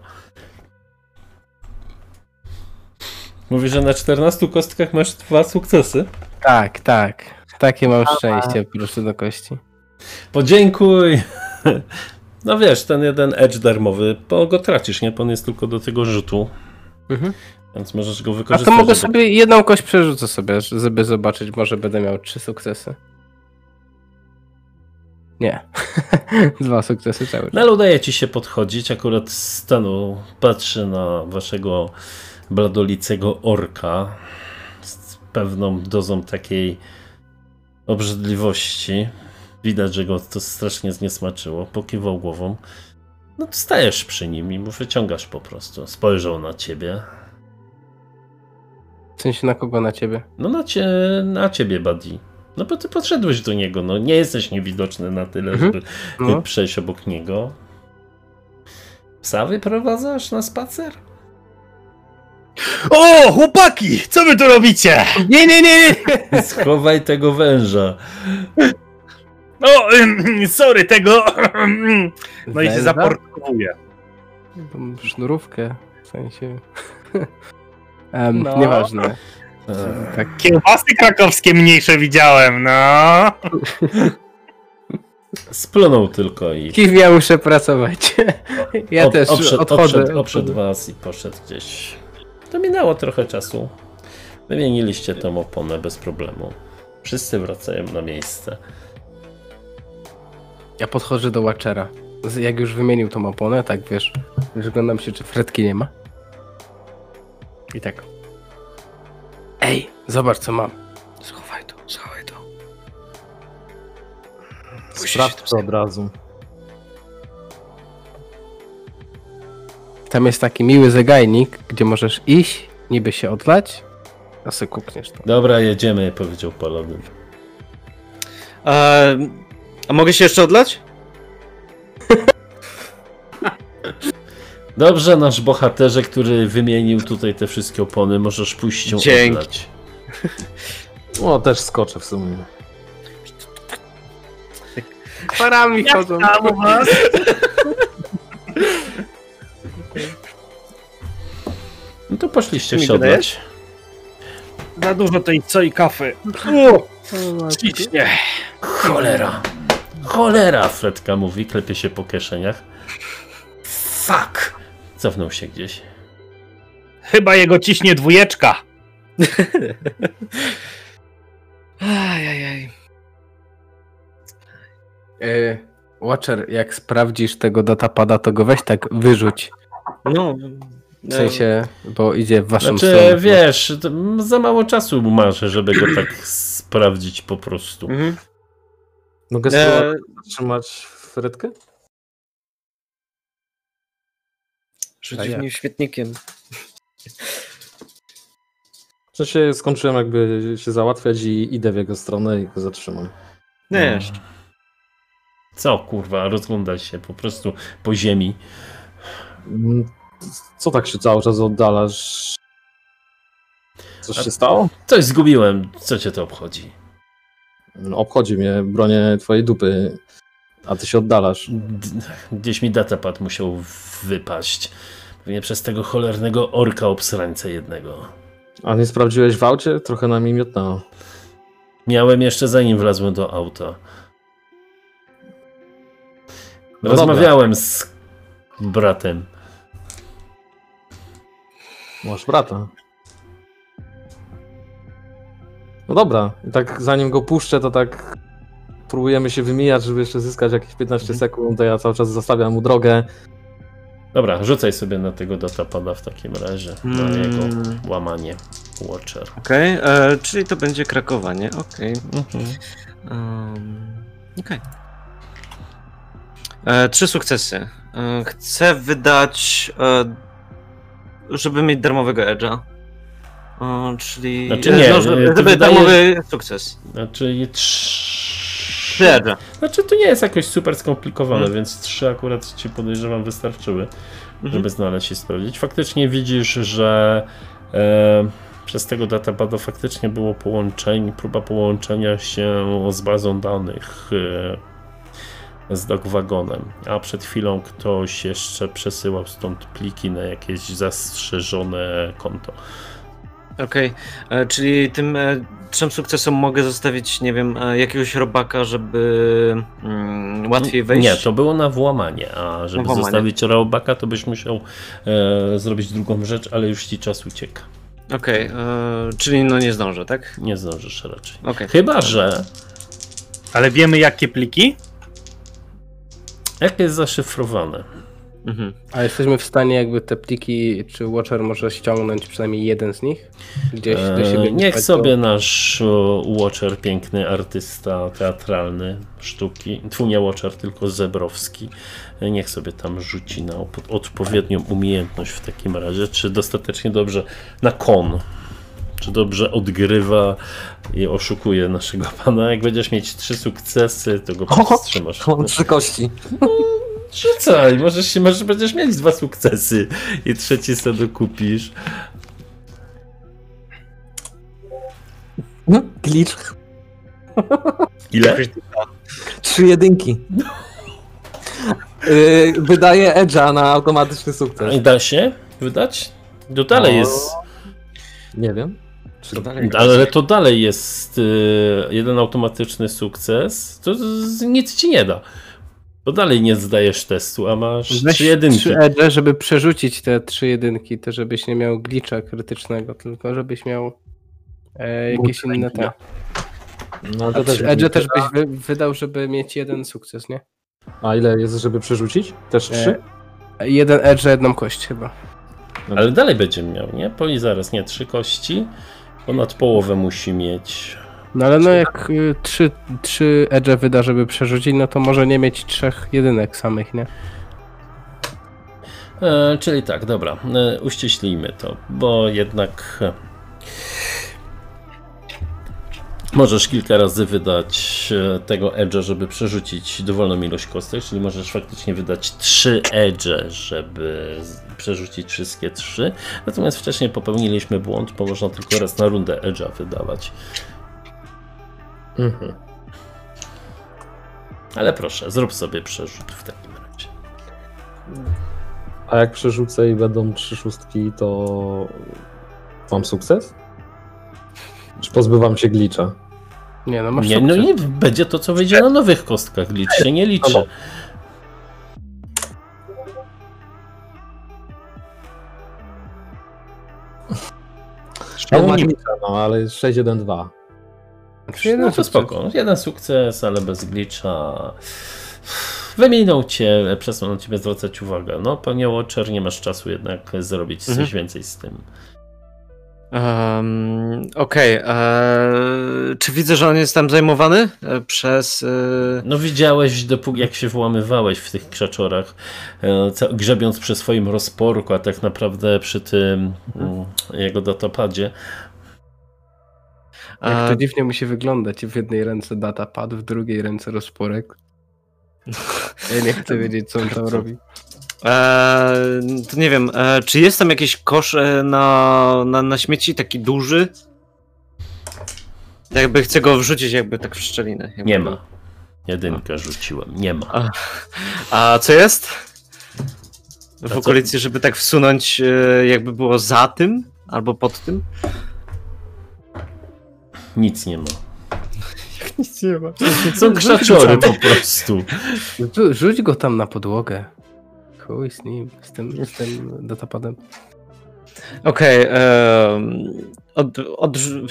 Speaker 1: Mówi, że na 14 kostkach masz dwa sukcesy.
Speaker 3: Tak, tak. Takie mam szczęście, proszę do kości.
Speaker 1: Podziękuj! No wiesz, ten jeden edge darmowy, bo go tracisz, nie? Bo on jest tylko do tego rzutu,
Speaker 3: Mhm.
Speaker 1: więc możesz go
Speaker 3: A
Speaker 1: wykorzystać.
Speaker 3: to mogę
Speaker 1: żeby-
Speaker 3: sobie jedną kość przerzucę sobie, żeby zobaczyć, może będę miał trzy sukcesy. Nie. Dwa sukcesy cały czas.
Speaker 1: No ale udaje ci się podchodzić, akurat stanu patrzy na waszego bladolicego orka z pewną dozą takiej obrzydliwości. Widać, że go to strasznie zniesmaczyło. Pokiwał głową. No stajesz przy nim i mu wyciągasz po prostu. Spojrzał na ciebie.
Speaker 3: W sensie na kogo na ciebie?
Speaker 1: No na, cie, na ciebie, Buddy. No bo ty podszedłeś do niego, no nie jesteś niewidoczny na tyle,
Speaker 3: Mhm.
Speaker 1: żeby
Speaker 3: No.
Speaker 1: przejść obok niego. Psa wyprowadzasz na spacer?
Speaker 2: O, chłopaki! Co wy tu robicie?
Speaker 3: Nie, nie, nie, nie!
Speaker 1: Schowaj tego węża.
Speaker 2: O, sorry, tego. No i się
Speaker 3: Węża?
Speaker 2: zaportkowuje.
Speaker 3: Tą Sznurówkę, w sensie... Em,
Speaker 2: No.
Speaker 3: Nieważne.
Speaker 1: E,
Speaker 3: Tak.
Speaker 2: Kiełbasy krakowskie mniejsze widziałem, no.
Speaker 1: Splunął tylko i
Speaker 3: Kim ja muszę pracować? Ja
Speaker 1: ob-
Speaker 3: też
Speaker 1: obszedł,
Speaker 3: odchodzę.
Speaker 1: obszedł, obszedł was i poszedł gdzieś. To minęło trochę czasu. Wymieniliście tą oponę bez problemu. Wszyscy wracają na miejsce.
Speaker 3: Ja podchodzę do Watchera. Jak już wymienił tą oponę, tak wiesz, wyglądam się, czy fretki nie ma. I tak. Ej, zobacz co mam. Schowaj to, schowaj to.
Speaker 4: Sprawdź to od razu.
Speaker 3: Tam jest taki miły zegajnik, gdzie możesz iść, niby się odlać, a sobie kukniesz to.
Speaker 1: Dobra, jedziemy, powiedział Paladin.
Speaker 5: A, a mogę się jeszcze odlać?
Speaker 1: Dobrze, nasz bohaterze, który wymienił tutaj te wszystkie opony, możesz pójść się
Speaker 5: Dzięki.
Speaker 1: odlać.
Speaker 4: O, też skoczę w sumie.
Speaker 3: Parami chodzą.
Speaker 2: Tam u was?
Speaker 1: No to poszliście się odlać.
Speaker 2: Za dużo tej co i kafy. Ślicznie.
Speaker 1: Cholera! Cholera! Fredka mówi, klepie się po kieszeniach. Fuck! Cofnął się gdzieś.
Speaker 2: Chyba jego ciśnie dwójeczka.
Speaker 5: Ajajaj.
Speaker 3: E, Watcher, jak sprawdzisz tego datapada, to go weź tak wyrzuć.
Speaker 5: No.
Speaker 3: W sensie, bo idzie w waszą
Speaker 1: Znaczy,
Speaker 3: stronę.
Speaker 1: wiesz, za mało czasu masz, żeby go tak sprawdzić po prostu.
Speaker 5: Mhm.
Speaker 4: Mogę
Speaker 5: E,
Speaker 4: spróbować trzymać
Speaker 3: jak?
Speaker 5: w nim świetnikiem.
Speaker 4: W sensie skończyłem jakby się załatwiać i idę w jego stronę i go zatrzymam.
Speaker 5: Nie,
Speaker 1: Co kurwa, rozgląda się po prostu po ziemi.
Speaker 4: Co tak się cały czas oddalasz? Coś
Speaker 1: A-
Speaker 4: się stało?
Speaker 1: Coś zgubiłem, co cię to obchodzi?
Speaker 4: No, Obchodzi mnie bronię twojej dupy, a ty się oddalasz.
Speaker 1: Gdzieś mi datapad musiał wypaść. Pewnie przez tego cholernego orka obsrańca jednego.
Speaker 4: A nie sprawdziłeś w aucie? Trochę na mi miotnęło.
Speaker 1: Miałem jeszcze zanim wlazłem do auta.
Speaker 4: No
Speaker 1: Rozmawiałem z bratem.
Speaker 4: Masz brata. No dobra, i tak zanim go puszczę, to tak próbujemy się wymijać, żeby jeszcze zyskać jakieś 15 sekund, to ja cały czas zostawiam mu drogę.
Speaker 1: Dobra, rzucaj sobie na tego datapada w takim razie. Na
Speaker 5: Mm.
Speaker 1: jego łamanie. Watcher.
Speaker 5: Okej, e, czyli to będzie Krakowa, nie? Okej.
Speaker 1: Mhm.
Speaker 5: Um, Okej. E, trzy sukcesy. E, chcę wydać, e, żeby mieć darmowego edge'a. E, czyli.
Speaker 1: Znaczy nie,
Speaker 5: no, żeby,
Speaker 1: ty
Speaker 5: żeby
Speaker 1: wydajesz-
Speaker 5: darmowy sukces.
Speaker 1: Znaczy
Speaker 5: Trzy edge'a.
Speaker 1: Znaczy to nie jest jakoś super skomplikowane,
Speaker 5: Mhm.
Speaker 1: więc trzy akurat ci podejrzewam wystarczyły,
Speaker 5: Mhm.
Speaker 1: żeby znaleźć i sprawdzić. Faktycznie widzisz, że e, przez tego databada faktycznie było połączenie, próba połączenia się z bazą danych e, z Dogwagonem, a przed chwilą ktoś jeszcze przesyłał stąd pliki na jakieś zastrzeżone konto.
Speaker 5: Okej, e, czyli tym e, trzem sukcesom mogę zostawić, nie wiem, e, jakiegoś robaka, żeby mm, łatwiej wejść.
Speaker 1: Nie, to było na włamanie, a żeby
Speaker 5: włamanie.
Speaker 1: zostawić robaka, to byś musiał e, zrobić drugą rzecz, ale już ci czas ucieka.
Speaker 5: Okej, e, czyli no nie zdążę, tak?
Speaker 1: Nie zdążysz raczej.
Speaker 5: Okej.
Speaker 1: Chyba, że
Speaker 2: Ale wiemy jakie pliki?
Speaker 1: Jak jest zaszyfrowane.
Speaker 5: Mhm.
Speaker 3: A jesteśmy w stanie jakby te pliki, czy Watcher może ściągnąć przynajmniej jeden z nich? Gdzieś do siebie
Speaker 1: E, niech sobie
Speaker 3: to-
Speaker 1: nasz Watcher, piękny artysta teatralny sztuki, twój nie Watcher, tylko Zebrowski, e, niech sobie tam rzuci na odpowiednią umiejętność w takim razie, czy dostatecznie dobrze na kon. Czy dobrze odgrywa i oszukuje naszego pana? Jak będziesz mieć trzy sukcesy, to go powstrzymasz.
Speaker 4: Mam trzy kości.
Speaker 1: Rzucaj, możesz się, może będziesz mieć dwa sukcesy i trzeci sobie kupisz.
Speaker 4: Glitch.
Speaker 1: Ile?
Speaker 4: Trzy jedynki. Yy, wydaje Edge'a na automatyczny sukces.
Speaker 1: I da się wydać? To dalej
Speaker 4: No.
Speaker 1: jest.
Speaker 4: Nie wiem. To dalej
Speaker 1: Ale to dalej jest y, jeden automatyczny sukces. To nic ci nie da. Bo dalej nie zdajesz testu, a masz
Speaker 3: Weź
Speaker 1: trzy jedynki.
Speaker 3: trzy edge, żeby przerzucić te trzy jedynki, to żebyś nie miał glitcha krytycznego, tylko żebyś miał e, jakieś inne te.
Speaker 4: No, to też
Speaker 3: trzy edge też byś wy, wydał, żeby mieć jeden sukces, nie?
Speaker 4: A ile jest, żeby przerzucić? Też trzy?
Speaker 3: E, jeden edge jedną kość chyba.
Speaker 1: Ale dalej będzie miał, nie? Poli zaraz, nie, trzy kości. Ponad połowę musi mieć.
Speaker 3: No ale no jak y, trzy, trzy edge wyda, żeby przerzucić, no to może nie mieć trzech jedynek samych, nie?
Speaker 1: E, czyli tak, dobra, e, uściślijmy to, bo jednak e, możesz kilka razy wydać e, tego edge'a, żeby przerzucić dowolną ilość kostek, czyli możesz faktycznie wydać trzy edge'e, żeby z- przerzucić wszystkie trzy. Natomiast wcześniej popełniliśmy błąd, bo można tylko raz na rundę edge'a wydawać.
Speaker 4: Mhm.
Speaker 1: Ale proszę, zrób sobie przerzut w takim razie.
Speaker 4: A jak przerzucę i będą trzy szóstki, to mam sukces? Czy pozbywam się glitcha?
Speaker 3: Nie, no masz
Speaker 1: Nie, no
Speaker 3: sukces.
Speaker 1: nie będzie to, co wyjdzie na nowych kostkach. Licz się nie liczy.
Speaker 4: No, ma glitcha, no ale 6-1-2.
Speaker 3: Znaczy, jeden
Speaker 1: No to
Speaker 3: sukces.
Speaker 1: spoko. Jeden sukces, ale bez glitcha. Wyminął cię, przestał na ciebie zwracać uwagę. No, panie Watcher, nie masz czasu jednak zrobić coś
Speaker 5: Mhm.
Speaker 1: więcej z tym.
Speaker 5: Um, Okej, eee, czy widzę, że on jest tam zajmowany e, przez... e,
Speaker 1: No widziałeś, dopóki jak się włamywałeś w tych krzaczorach, e, grzebiąc przy swoim rozporku, a tak naprawdę przy tym mm, jego datapadzie.
Speaker 3: Jak to dziwnie musi wyglądać. W jednej ręce datapad, w drugiej ręce rozporek. Ja nie chcę wiedzieć, co on tam robi.
Speaker 5: Eee, to nie wiem, e, czy jest tam jakiś kosz e, na, na, na śmieci, taki duży? Jakby chcę go wrzucić jakby tak w szczelinę. Jakby
Speaker 1: Nie ma. Jedynkę rzuciłem. Nie ma.
Speaker 5: A, a co jest? W
Speaker 1: co?
Speaker 5: okolicy, żeby tak wsunąć, e, jakby było za tym albo pod tym?
Speaker 1: Nic nie ma.
Speaker 5: Nic nie ma.
Speaker 1: Są krzaczory po prostu.
Speaker 3: Rzu- Rzuć go tam na podłogę. Chuj z nim, z tym, z tym datapadem.
Speaker 5: Okej, em, od, odrzu-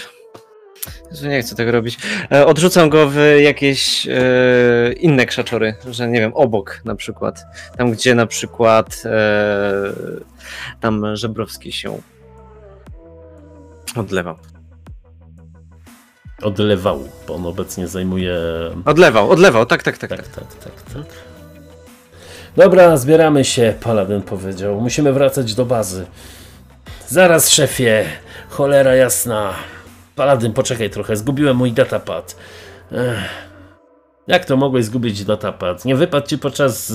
Speaker 5: Jezu, nie chcę tego robić. E, odrzucam go w jakieś e, inne krzaczory, że nie wiem, obok na przykład. Tam, gdzie na przykład e, tam Żebrowski się odlewał.
Speaker 1: Odlewał, bo on obecnie zajmuje.
Speaker 5: Odlewał, odlewał, tak, tak, tak.
Speaker 1: Tak,
Speaker 5: tak.
Speaker 1: tak, tak, tak. Dobra, zbieramy się, Paladin powiedział. Musimy wracać do bazy. Zaraz, szefie. Cholera jasna. Paladin, poczekaj trochę, zgubiłem mój datapad. Ech. Jak to mogłeś zgubić datapad? Nie wypadł ci podczas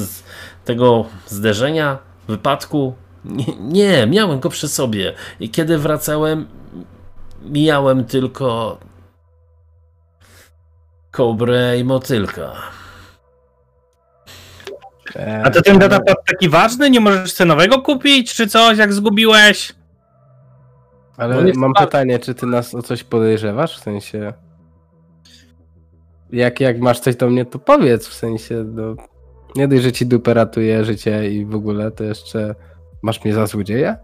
Speaker 1: tego zderzenia? Wypadku? Nie, nie, miałem go przy sobie. I kiedy wracałem, mijałem tylko kobrę i motylka.
Speaker 2: A to ten datapad taki ważny? Nie możesz sobie nowego kupić, czy coś, jak zgubiłeś?
Speaker 3: Ale
Speaker 4: No
Speaker 3: mam
Speaker 4: spadł.
Speaker 3: pytanie, czy ty nas o coś podejrzewasz? W sensie. Jak, jak masz coś do mnie, to powiedz. W sensie, no, nie dość, że ci dupę ratuje życie i w ogóle, to jeszcze masz mnie za złodzieja?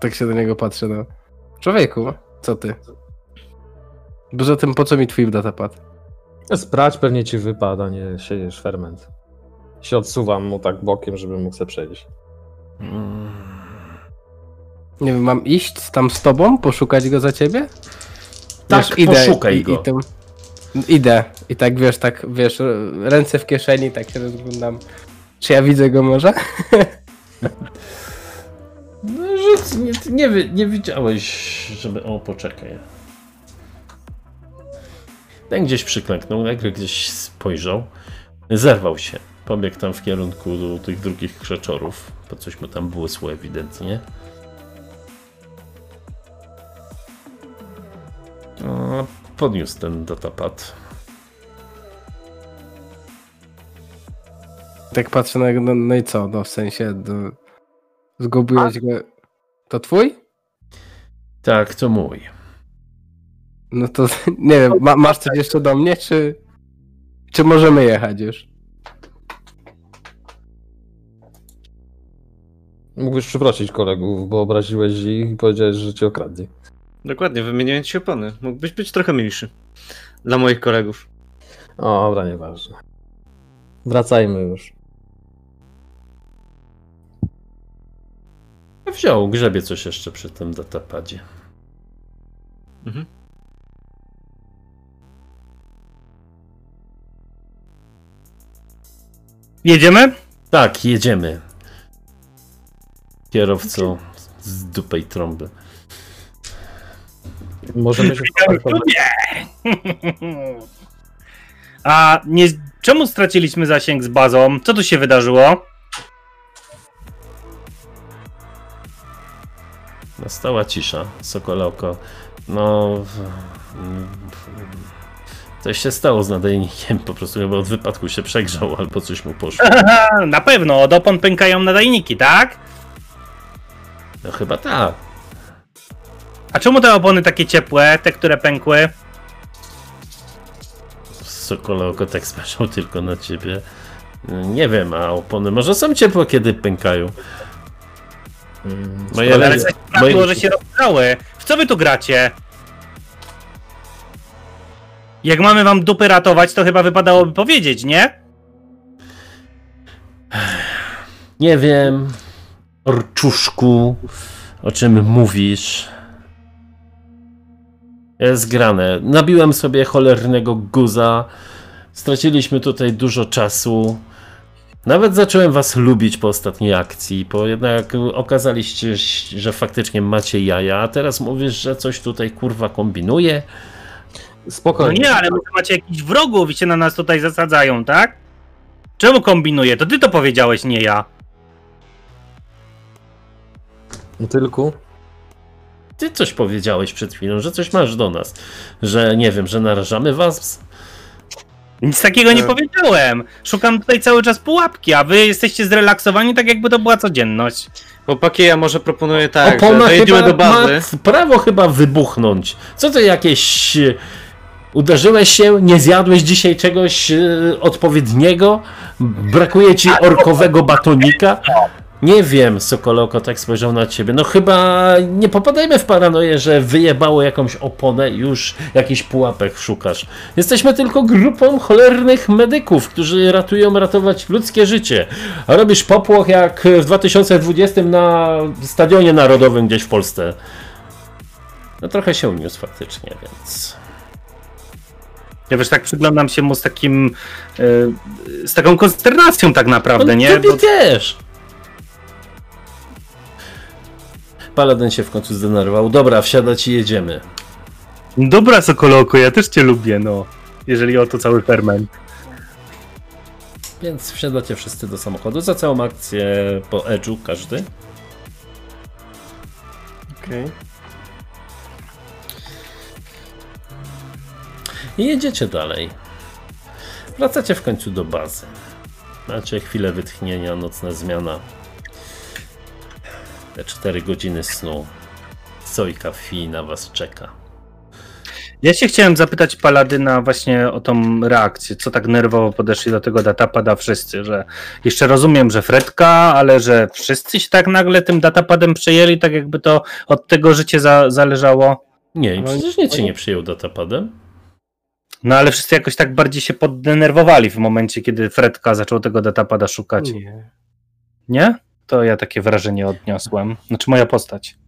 Speaker 3: Tak się do niego patrzę, no. Człowieku, co ty? Poza tym, po co mi twój datapad?
Speaker 4: Sprać pewnie ci wypada, nie siedzisz ferment. Się odsuwam mu tak bokiem, żeby mógł sobie przejść.
Speaker 1: Mm.
Speaker 3: Nie wiem, mam iść tam z tobą, poszukać go za ciebie?
Speaker 1: Tak, poszukaj
Speaker 3: i,
Speaker 1: go.
Speaker 3: I tym, idę. I tak wiesz, tak wiesz, ręce w kieszeni, tak się rozglądam. Czy ja widzę go może?
Speaker 1: No, że nie, nie, nie widziałeś, żeby... O, poczekaj. Ten gdzieś przyklęknął, nagle gdzieś spojrzał. Zerwał się. Pobiegł tam w kierunku do tych drugich krzeczorów. Po coś mu tam błysło ewidentnie. A, Podniósł ten datapad.
Speaker 3: Tak patrzę na no, no i co, no w sensie, do, zgubiłeś go. To twój?
Speaker 1: Tak, to mój.
Speaker 3: No to nie wiem, ma, masz coś jeszcze do mnie, czy, czy możemy jechać już?
Speaker 4: Mógłbyś przeprosić kolegów, bo obraziłeś ich i powiedziałeś, że cię okradli.
Speaker 5: Dokładnie, wymieniając ci opony. Mógłbyś być trochę milszy. Dla moich kolegów.
Speaker 4: O, dobra, nieważne. Wracajmy już.
Speaker 1: Wziął, grzebie coś jeszcze przy tym datapadzie.
Speaker 5: Mhm.
Speaker 2: Jedziemy?
Speaker 1: Tak, jedziemy. Kierowco z dupej trąby.
Speaker 4: Możemy się poparkować.
Speaker 2: A nie, czemu straciliśmy zasięg z bazą? Co tu się wydarzyło?
Speaker 1: Nastała cisza. Sokole oko. No. w- w- Coś się stało z nadajnikiem. Po prostu chyba od wypadku się przegrzał albo coś mu poszło.
Speaker 2: Aha, na pewno, od opon pękają nadajniki, tak?
Speaker 1: No chyba tak.
Speaker 2: A czemu te opony takie ciepłe, te, które pękły?
Speaker 1: Sokole oko tak spojrzał tylko na ciebie. Nie wiem, a opony może są ciepłe, kiedy pękają.
Speaker 4: Mm,
Speaker 1: Moje
Speaker 2: Ale sprawiło,
Speaker 1: moje,
Speaker 2: że się rozgrzały. W co wy tu gracie? Jak mamy wam dupy ratować, to chyba wypadałoby powiedzieć, nie?
Speaker 1: Nie wiem, Orczuszku, o czym mówisz. Jest grane. Nabiłem sobie cholernego guza. Straciliśmy tutaj dużo czasu. Nawet zacząłem was lubić po ostatniej akcji, bo jednak okazaliście, że faktycznie macie jaja, a teraz mówisz, że coś tutaj kurwa kombinuje.
Speaker 2: No
Speaker 4: Spokojnie.
Speaker 2: nie, ale może macie jakichś wrogów i się na nas tutaj zasadzają, tak? Czemu kombinuję? To ty to powiedziałeś, nie ja.
Speaker 4: Tylko
Speaker 1: Ty coś powiedziałeś przed chwilą, że coś masz do nas. Że nie wiem, że narażamy was.
Speaker 2: Nic takiego nie powiedziałem. Szukam tutaj cały czas pułapki, a wy jesteście zrelaksowani tak jakby to była codzienność.
Speaker 5: Chłopaki, ja może proponuję tak,
Speaker 1: Opona
Speaker 5: że dojedziemy
Speaker 1: chyba
Speaker 5: do bazy.
Speaker 1: ma prawo chyba wybuchnąć. Co to jakieś... Uderzyłeś się, nie zjadłeś dzisiaj czegoś e, odpowiedniego? Brakuje ci orkowego batonika? Nie wiem, Sokoloko tak spojrzał na ciebie. No chyba nie popadajmy w paranoję, że wyjebało jakąś oponę już jakiś pułapek szukasz. Jesteśmy tylko grupą cholernych medyków, którzy ratują ratować ludzkie życie. A robisz popłoch jak w 2020 na Stadionie Narodowym gdzieś w Polsce. No trochę się uniósł faktycznie, więc...
Speaker 2: Ja wiesz, tak przyglądam się mu z takim, e, z taką konsternacją tak naprawdę,
Speaker 1: On
Speaker 2: nie?
Speaker 1: tobie
Speaker 2: Bo,
Speaker 1: też. Paladin się w końcu zdenerwował. Dobra, wsiadać i jedziemy.
Speaker 2: dobra, Sokoloko, ja też cię lubię, no. Jeżeli o to cały ferment.
Speaker 1: Więc wsiadacie wszyscy do samochodu. Za całą akcję po edge'u każdy.
Speaker 3: Okej.
Speaker 1: I jedziecie dalej. Wracacie w końcu do bazy. Macie chwilę wytchnienia, nocna zmiana. Te 4 godziny snu. Sojka Fi na was czeka.
Speaker 2: Ja się chciałem zapytać Paladyna właśnie o tą reakcję, co tak nerwowo podeszli do tego datapada wszyscy, że jeszcze rozumiem, że Fredka, ale że wszyscy się tak nagle tym datapadem przejęli, tak jakby to od tego życie za, zależało.
Speaker 1: Nie,
Speaker 3: Ale
Speaker 1: przecież nic się nie przyjął datapadem.
Speaker 2: No ale wszyscy jakoś tak bardziej się poddenerwowali w momencie, kiedy Fredka zaczął tego datapada szukać.
Speaker 3: Nie.
Speaker 2: Nie? To ja takie wrażenie odniosłem. Znaczy moja postać.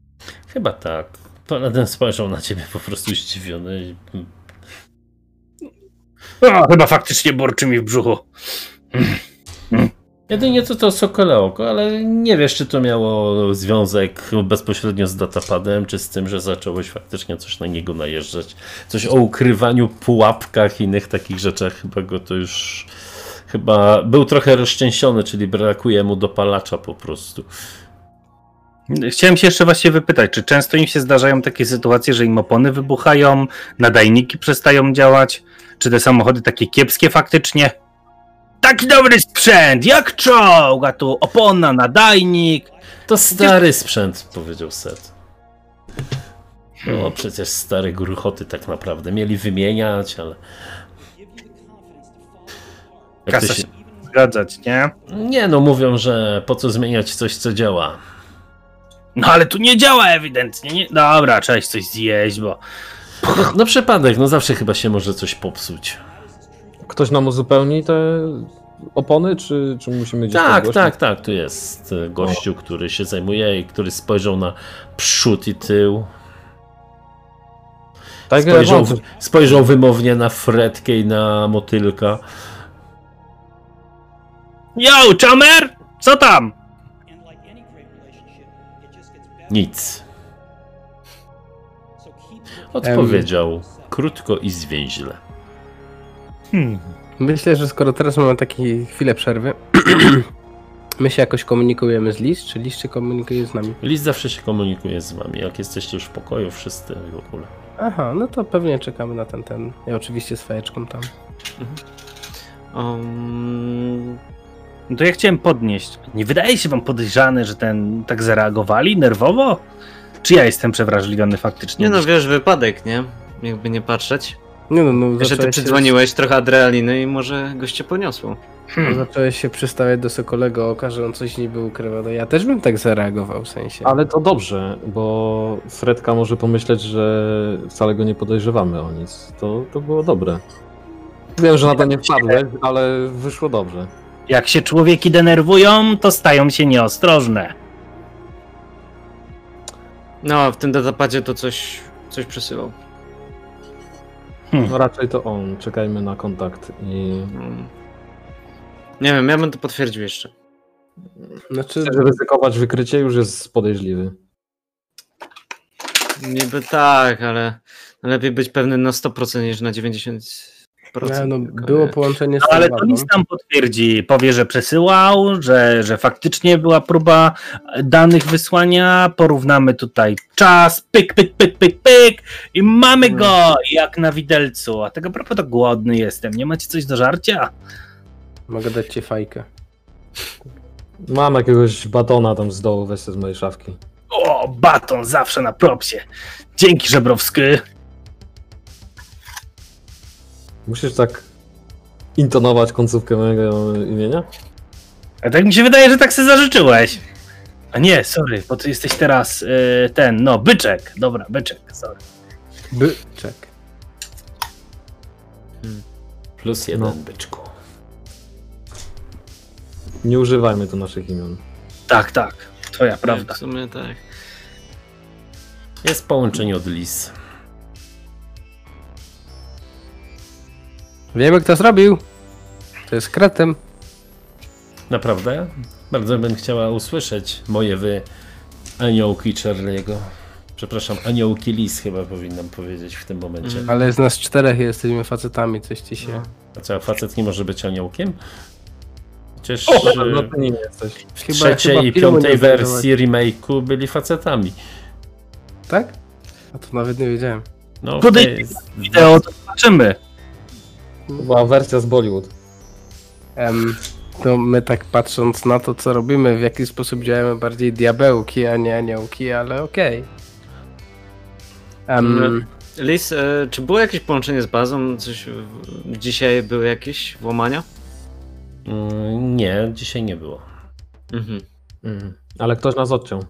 Speaker 1: Chyba tak. Paladin spojrzał na ciebie po prostu zdziwiony.
Speaker 2: O, chyba faktycznie burczy mi w brzuchu.
Speaker 1: Jedynie to Sokole Oko, ale nie wiesz, czy to miało związek bezpośrednio z datapadem, czy z tym, że zacząłeś faktycznie coś na niego najeżdżać. Coś o ukrywaniu, pułapkach innych takich rzeczach. Chyba go to już. Chyba był trochę rozczęsiony, czyli brakuje mu dopalacza po prostu.
Speaker 2: Chciałem się jeszcze właśnie wypytać, czy często im się zdarzają takie sytuacje, że im opony wybuchają, nadajniki przestają działać, czy te samochody takie kiepskie faktycznie? Taki dobry sprzęt, jak czołg, a tu opona, nadajnik.
Speaker 1: To stary sprzęt, powiedział Seth. No przecież stare gruchoty tak naprawdę. Mieli wymieniać, ale. Jak
Speaker 2: Kasa
Speaker 1: się...
Speaker 2: się zgadzać, nie?
Speaker 1: Nie no, mówią, że po co zmieniać coś, co działa.
Speaker 2: No ale tu nie działa ewidentnie, nie? Dobra, trzeba coś zjeść, bo...
Speaker 1: No, no przypadek, no zawsze chyba się może coś popsuć.
Speaker 4: Ktoś nam uzupełni te opony, czy, czy musimy gdzieś
Speaker 1: Tak, tak, tak. Tu jest e, gościu, który się zajmuje i który spojrzał na przód i tył.
Speaker 4: Tak,
Speaker 1: Spojrzał, spojrzał wymownie na fretkę i na motylka.
Speaker 2: Yo, Chomer! Co tam?
Speaker 1: Nic. Odpowiedział krótko i zwięźle.
Speaker 2: Hmm.
Speaker 3: Myślę, że skoro teraz mamy takie chwilę przerwy, my się jakoś komunikujemy z Liz, czy Liz się komunikuje z nami?
Speaker 1: List zawsze się komunikuje z wami, jak jesteście już w pokoju, wszyscy w ogóle.
Speaker 3: Aha, no to pewnie czekamy na ten, ten. Ja oczywiście z fajeczką tam.
Speaker 5: Um,
Speaker 2: No to ja chciałem podnieść. Nie wydaje się wam podejrzane, że ten tak zareagowali nerwowo? Czy ja jestem przewrażliwiony faktycznie?
Speaker 5: nie no, wiesz, wypadek, nie? Jakby nie patrzeć.
Speaker 3: Nie no, no
Speaker 5: Jeszcze ty
Speaker 3: zacząłeś się,
Speaker 5: przydzwoniłeś, trochę adrenaliny i może goście poniosło.
Speaker 2: Hmm.
Speaker 3: zacząłeś się przystawiać do Sokolego oka, że on coś niby ukrywa. No ja też bym tak zareagował w sensie.
Speaker 4: Ale to dobrze, bo Fredka może pomyśleć, że wcale go nie podejrzewamy o nic. To, to było dobre. Wiem, że na to nie wpadłeś, ale wyszło dobrze.
Speaker 2: Jak się człowieki denerwują, to stają się nieostrożne.
Speaker 5: No, w tym datapadzie to coś, coś przesyłał.
Speaker 4: No raczej to on. Czekajmy na kontakt i
Speaker 5: nie wiem, ja bym to potwierdził jeszcze.
Speaker 3: Znaczy,
Speaker 4: Chcesz ryzykować wykrycie już jest podejrzliwy.
Speaker 5: Niby tak, ale lepiej być pewny na 100% niż na 90%.
Speaker 3: No, no, było
Speaker 5: nie.
Speaker 3: połączenie z
Speaker 2: No, ale to nic tam potwierdzi. Powie, że przesyłał, że, że faktycznie była próba danych wysłania. Porównamy tutaj czas, pyk, pyk, pyk, pyk, pyk i mamy go jak na widelcu. A tego propos to głodny jestem. Nie macie coś do żarcia?
Speaker 3: Mogę dać ci fajkę.
Speaker 4: Mam jakiegoś batona tam z dołu, weź z mojej szafki.
Speaker 2: O, baton zawsze na propsie. Dzięki, Żebrowski.
Speaker 4: Musisz tak intonować końcówkę mojego imienia?
Speaker 2: A tak mi się wydaje, że tak sobie zażyczyłeś. A nie, sorry, bo ty jesteś teraz y, ten, no, byczek. Dobra, byczek, sorry.
Speaker 3: Byczek.
Speaker 1: Plus jeden
Speaker 4: No.
Speaker 1: byczku.
Speaker 4: Nie używajmy tu naszych imion.
Speaker 2: Tak, tak, twoja prawda.
Speaker 5: W sumie tak.
Speaker 1: Jest połączenie od lis.
Speaker 3: Wiemy kto zrobił. To jest kretem.
Speaker 1: Naprawdę? Bardzo bym chciała usłyszeć moje wy aniołki Charlie'ego. Przepraszam, aniołki Lis chyba powinnam powiedzieć w tym momencie.
Speaker 5: Mm.
Speaker 3: Ale z nas czterech jesteśmy facetami, coś ci się...
Speaker 1: A co, facet nie może być aniołkiem? Przecież
Speaker 4: O,
Speaker 1: e,
Speaker 4: no to nie jesteś.
Speaker 1: w
Speaker 3: Chyba-
Speaker 1: trzeciej
Speaker 3: chyba
Speaker 1: i piątej wersji remake'u byli facetami.
Speaker 3: Tak? A to nawet nie wiedziałem.
Speaker 1: No, tej-
Speaker 2: Wideo to zobaczymy.
Speaker 4: To była wersja z Bollywood.
Speaker 3: Em, to my tak patrząc na to, co robimy, w jaki sposób działamy bardziej diabełki, a nie aniołki, ale okej. Em,
Speaker 5: Lis, e, czy było jakieś połączenie z bazą? Coś dzisiaj były jakieś włamania?
Speaker 1: Mm, Nie, dzisiaj nie było.
Speaker 5: Mhm.
Speaker 4: Mhm. Ale ktoś nas odciął.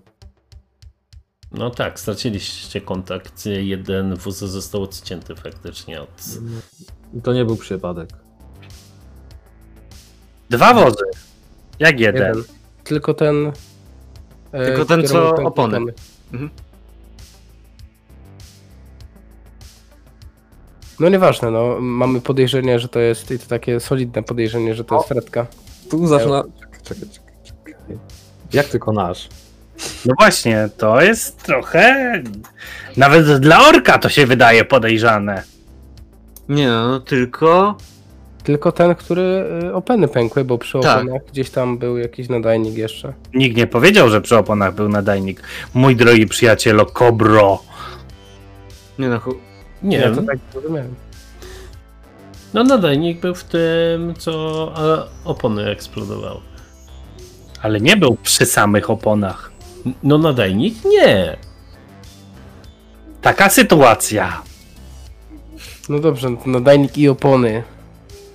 Speaker 1: No tak, straciliście kontakt. Jeden wóz został odcięty faktycznie od.
Speaker 4: To nie był przypadek.
Speaker 2: Dwa wozy. Jak jeden?
Speaker 3: jeden. Tylko ten... e,
Speaker 5: Tylko ten, co
Speaker 3: pękły
Speaker 5: opony. Mhm.
Speaker 3: No nieważne, no. Mamy podejrzenie, że to jest, i to takie solidne podejrzenie, że to jest Fredka.
Speaker 4: Tu zaczyna... Czekaj, czekaj, czekaj, czekaj. Jak tylko nasz.
Speaker 2: No właśnie, to jest trochę. Nawet dla orka to się wydaje podejrzane.
Speaker 5: Nie, no tylko.
Speaker 3: Tylko ten, który y, openy pękły, bo przy
Speaker 5: Tak.
Speaker 3: oponach gdzieś tam był jakiś nadajnik jeszcze.
Speaker 2: Nikt nie powiedział, że przy oponach był nadajnik. Mój drogi przyjacielu, Kobro.
Speaker 5: Nie no, chu-
Speaker 1: Nie,
Speaker 3: Ja to tak rozumiałem.
Speaker 1: no nadajnik był w tym, co a, opony eksplodowały.
Speaker 2: Ale nie był przy samych oponach.
Speaker 1: No nadajnik? Nie.
Speaker 2: Taka sytuacja.
Speaker 3: No dobrze, no to nadajnik i opony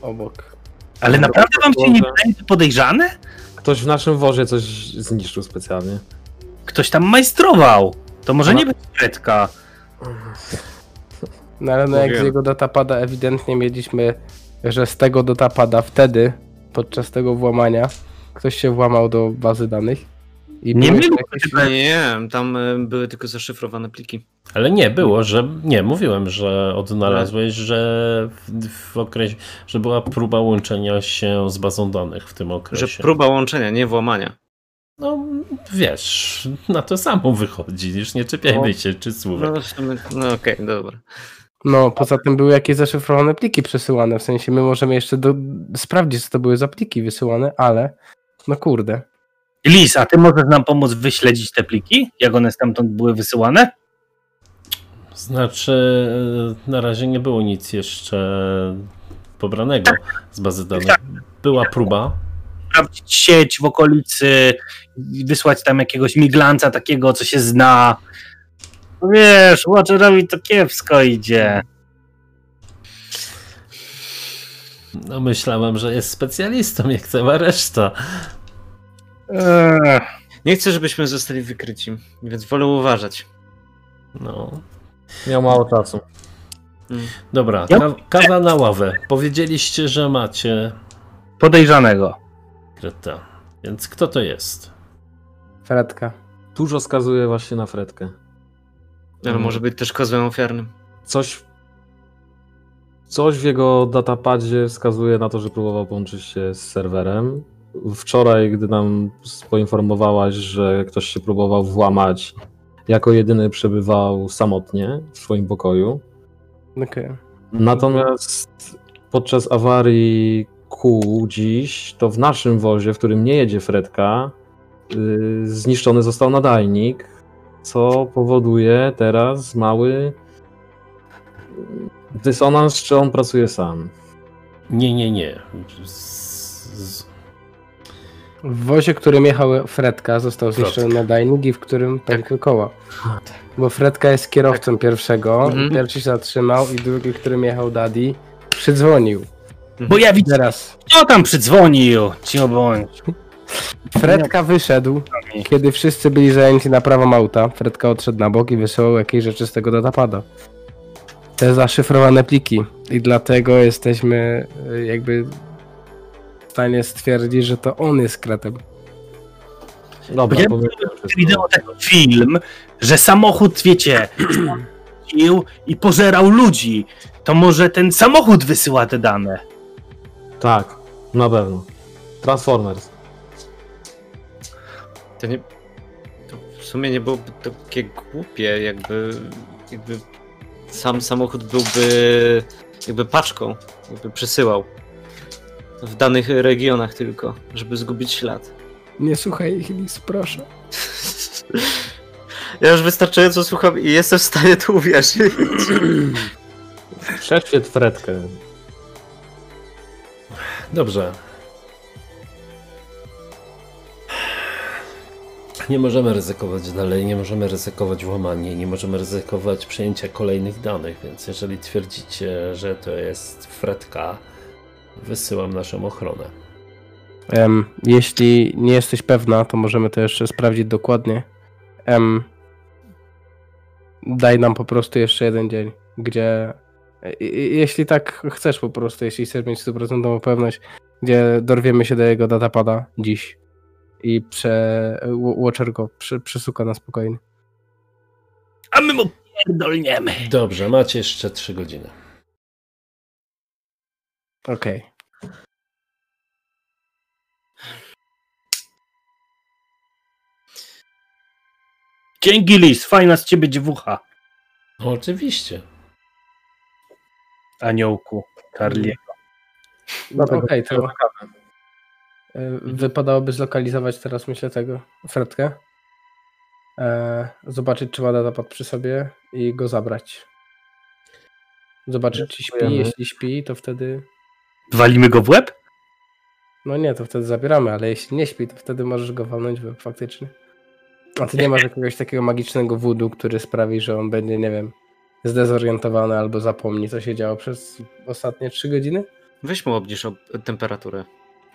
Speaker 3: obok.
Speaker 2: Ale naprawdę wam się nie wydaje to podejrzane?
Speaker 4: Ktoś w naszym wozie coś zniszczył specjalnie.
Speaker 2: Ktoś tam majstrował. To może nie być Fredka.
Speaker 3: No ale no jak z jego datapada ewidentnie mieliśmy, że z tego datapada wtedy, podczas tego włamania, ktoś się włamał do bazy danych. I
Speaker 2: Nie było
Speaker 3: jakieś...
Speaker 5: nie, tam e, były tylko zaszyfrowane pliki.
Speaker 1: Ale nie było, że. Nie, mówiłem, że odnalazłeś, że w, w okresie. że była próba łączenia się z bazą danych w tym okresie.
Speaker 5: Że próba łączenia, nie włamania.
Speaker 1: No wiesz, na to samo wychodzi, już nie czepiajmy się, czy słówek.
Speaker 5: No, no okej, dobra.
Speaker 3: No, poza tym były jakieś zaszyfrowane pliki przesyłane, w sensie my możemy jeszcze do... sprawdzić, co to były za pliki wysyłane, ale no kurde.
Speaker 2: Lis, a ty możesz nam pomóc wyśledzić te pliki? Jak one stamtąd były wysyłane?
Speaker 1: Znaczy, e, na razie nie było nic jeszcze pobranego z bazy danych. Była próba.
Speaker 2: Sprawdzić sieć w okolicy, wysłać tam jakiegoś miglanca takiego, co się zna. No wiesz, Watcherowi to kiepsko idzie.
Speaker 1: No myślałem, że jest specjalistą, jak cała reszta.
Speaker 2: Eee,
Speaker 5: Nie chcę, żebyśmy zostali wykryci, więc wolę uważać.
Speaker 1: No.
Speaker 4: Miał mało czasu.
Speaker 1: Dobra,
Speaker 2: Ja-
Speaker 1: ka kawa na ławę. Powiedzieliście, że macie
Speaker 2: podejrzanego.
Speaker 1: Kreta. Więc kto to jest?
Speaker 3: Fredka.
Speaker 4: Dużo skazuje właśnie na Fredkę.
Speaker 5: Ale
Speaker 4: Mhm.
Speaker 5: może być też kozłem ofiarnym.
Speaker 4: Coś, coś w jego datapadzie wskazuje na to, że próbował połączyć się z serwerem. Wczoraj, gdy nam poinformowałaś, że ktoś się próbował włamać, jako jedyny przebywał samotnie w swoim pokoju.
Speaker 3: Okej.
Speaker 4: Natomiast podczas awarii kół dziś, to w naszym wozie, w którym nie jedzie Fredka, yy, zniszczony został nadajnik, co powoduje teraz mały yy, dysonans, czy on pracuje sam.
Speaker 1: Nie, nie, nie. Z, z,
Speaker 3: W wozie, którym jechał Fredka, został zniszczony nadajnik i w którym pękły koła. Bo Fredka jest kierowcą pierwszego,
Speaker 5: Mhm.
Speaker 3: pierwszy się zatrzymał i drugi, którym jechał Daddy, przydzwonił.
Speaker 2: Bo ja widzę,
Speaker 3: Teraz
Speaker 2: kto tam przydzwonił. Cicho bądź.
Speaker 3: Fredka wyszedł, kiedy wszyscy byli zajęci naprawą auta. Fredka odszedł na bok i wysyłał jakieś rzeczy z tego datapada. Te zaszyfrowane pliki. I dlatego jesteśmy y, jakby stanie stwierdzić, że to on jest kretem.
Speaker 4: Dobra,
Speaker 2: Ja-. Wideo tego film, że samochód, wiecie, i pożerał ludzi. To może ten samochód wysyła te dane.
Speaker 4: Tak, na pewno. Transformers.
Speaker 5: To nie. To w sumie nie byłoby takie głupie, jakby. jakby sam samochód byłby jakby paczką, jakby przesyłał. W danych regionach tylko, żeby zgubić ślad.
Speaker 3: Nie słuchaj ich nic, proszę.
Speaker 5: Ja już wystarczająco słucham i jestem w stanie to uwierzyć.
Speaker 4: Przeświet Fredkę.
Speaker 1: Dobrze. Nie możemy ryzykować dalej, nie możemy ryzykować włamania, nie możemy ryzykować przejęcia kolejnych danych, więc jeżeli twierdzicie, że to jest fretka, wysyłam naszą ochronę.
Speaker 3: Em, jeśli nie jesteś pewna, to możemy to jeszcze sprawdzić dokładnie. Em, daj nam po prostu jeszcze jeden dzień, gdzie. i- Jeśli tak chcesz po prostu, jeśli chcesz mieć stuprocentową pewność, gdzie dorwiemy się do jego datapada dziś i prze, Wa- Watcher go przy, przesuka na spokojnie.
Speaker 2: A my mu pierdolniemy.
Speaker 1: Dobrze, macie jeszcze 3 godziny.
Speaker 3: Okej.
Speaker 2: Dzięki Lis, fajna z ciebie dziewucha.
Speaker 1: No, oczywiście.
Speaker 2: Aniołku, Karliego.
Speaker 3: No okej, to
Speaker 4: chciałem
Speaker 3: e, wypadałoby zlokalizować teraz, myślę, tego Fredkę. E, zobaczyć, czy ma datapad przy sobie i go zabrać. Zobaczyć, czy śpi. Jeśli śpi, to wtedy.
Speaker 2: Walimy go w łeb?
Speaker 3: No nie, to wtedy zabieramy, ale jeśli nie śpi, to wtedy możesz go walnąć w łeb faktycznie. A ty nie masz jakiegoś takiego magicznego woodu, który sprawi, że on będzie, nie wiem, zdezorientowany albo zapomni, co się działo przez ostatnie 3 godziny?
Speaker 5: Weź mu obniż ob- temperaturę.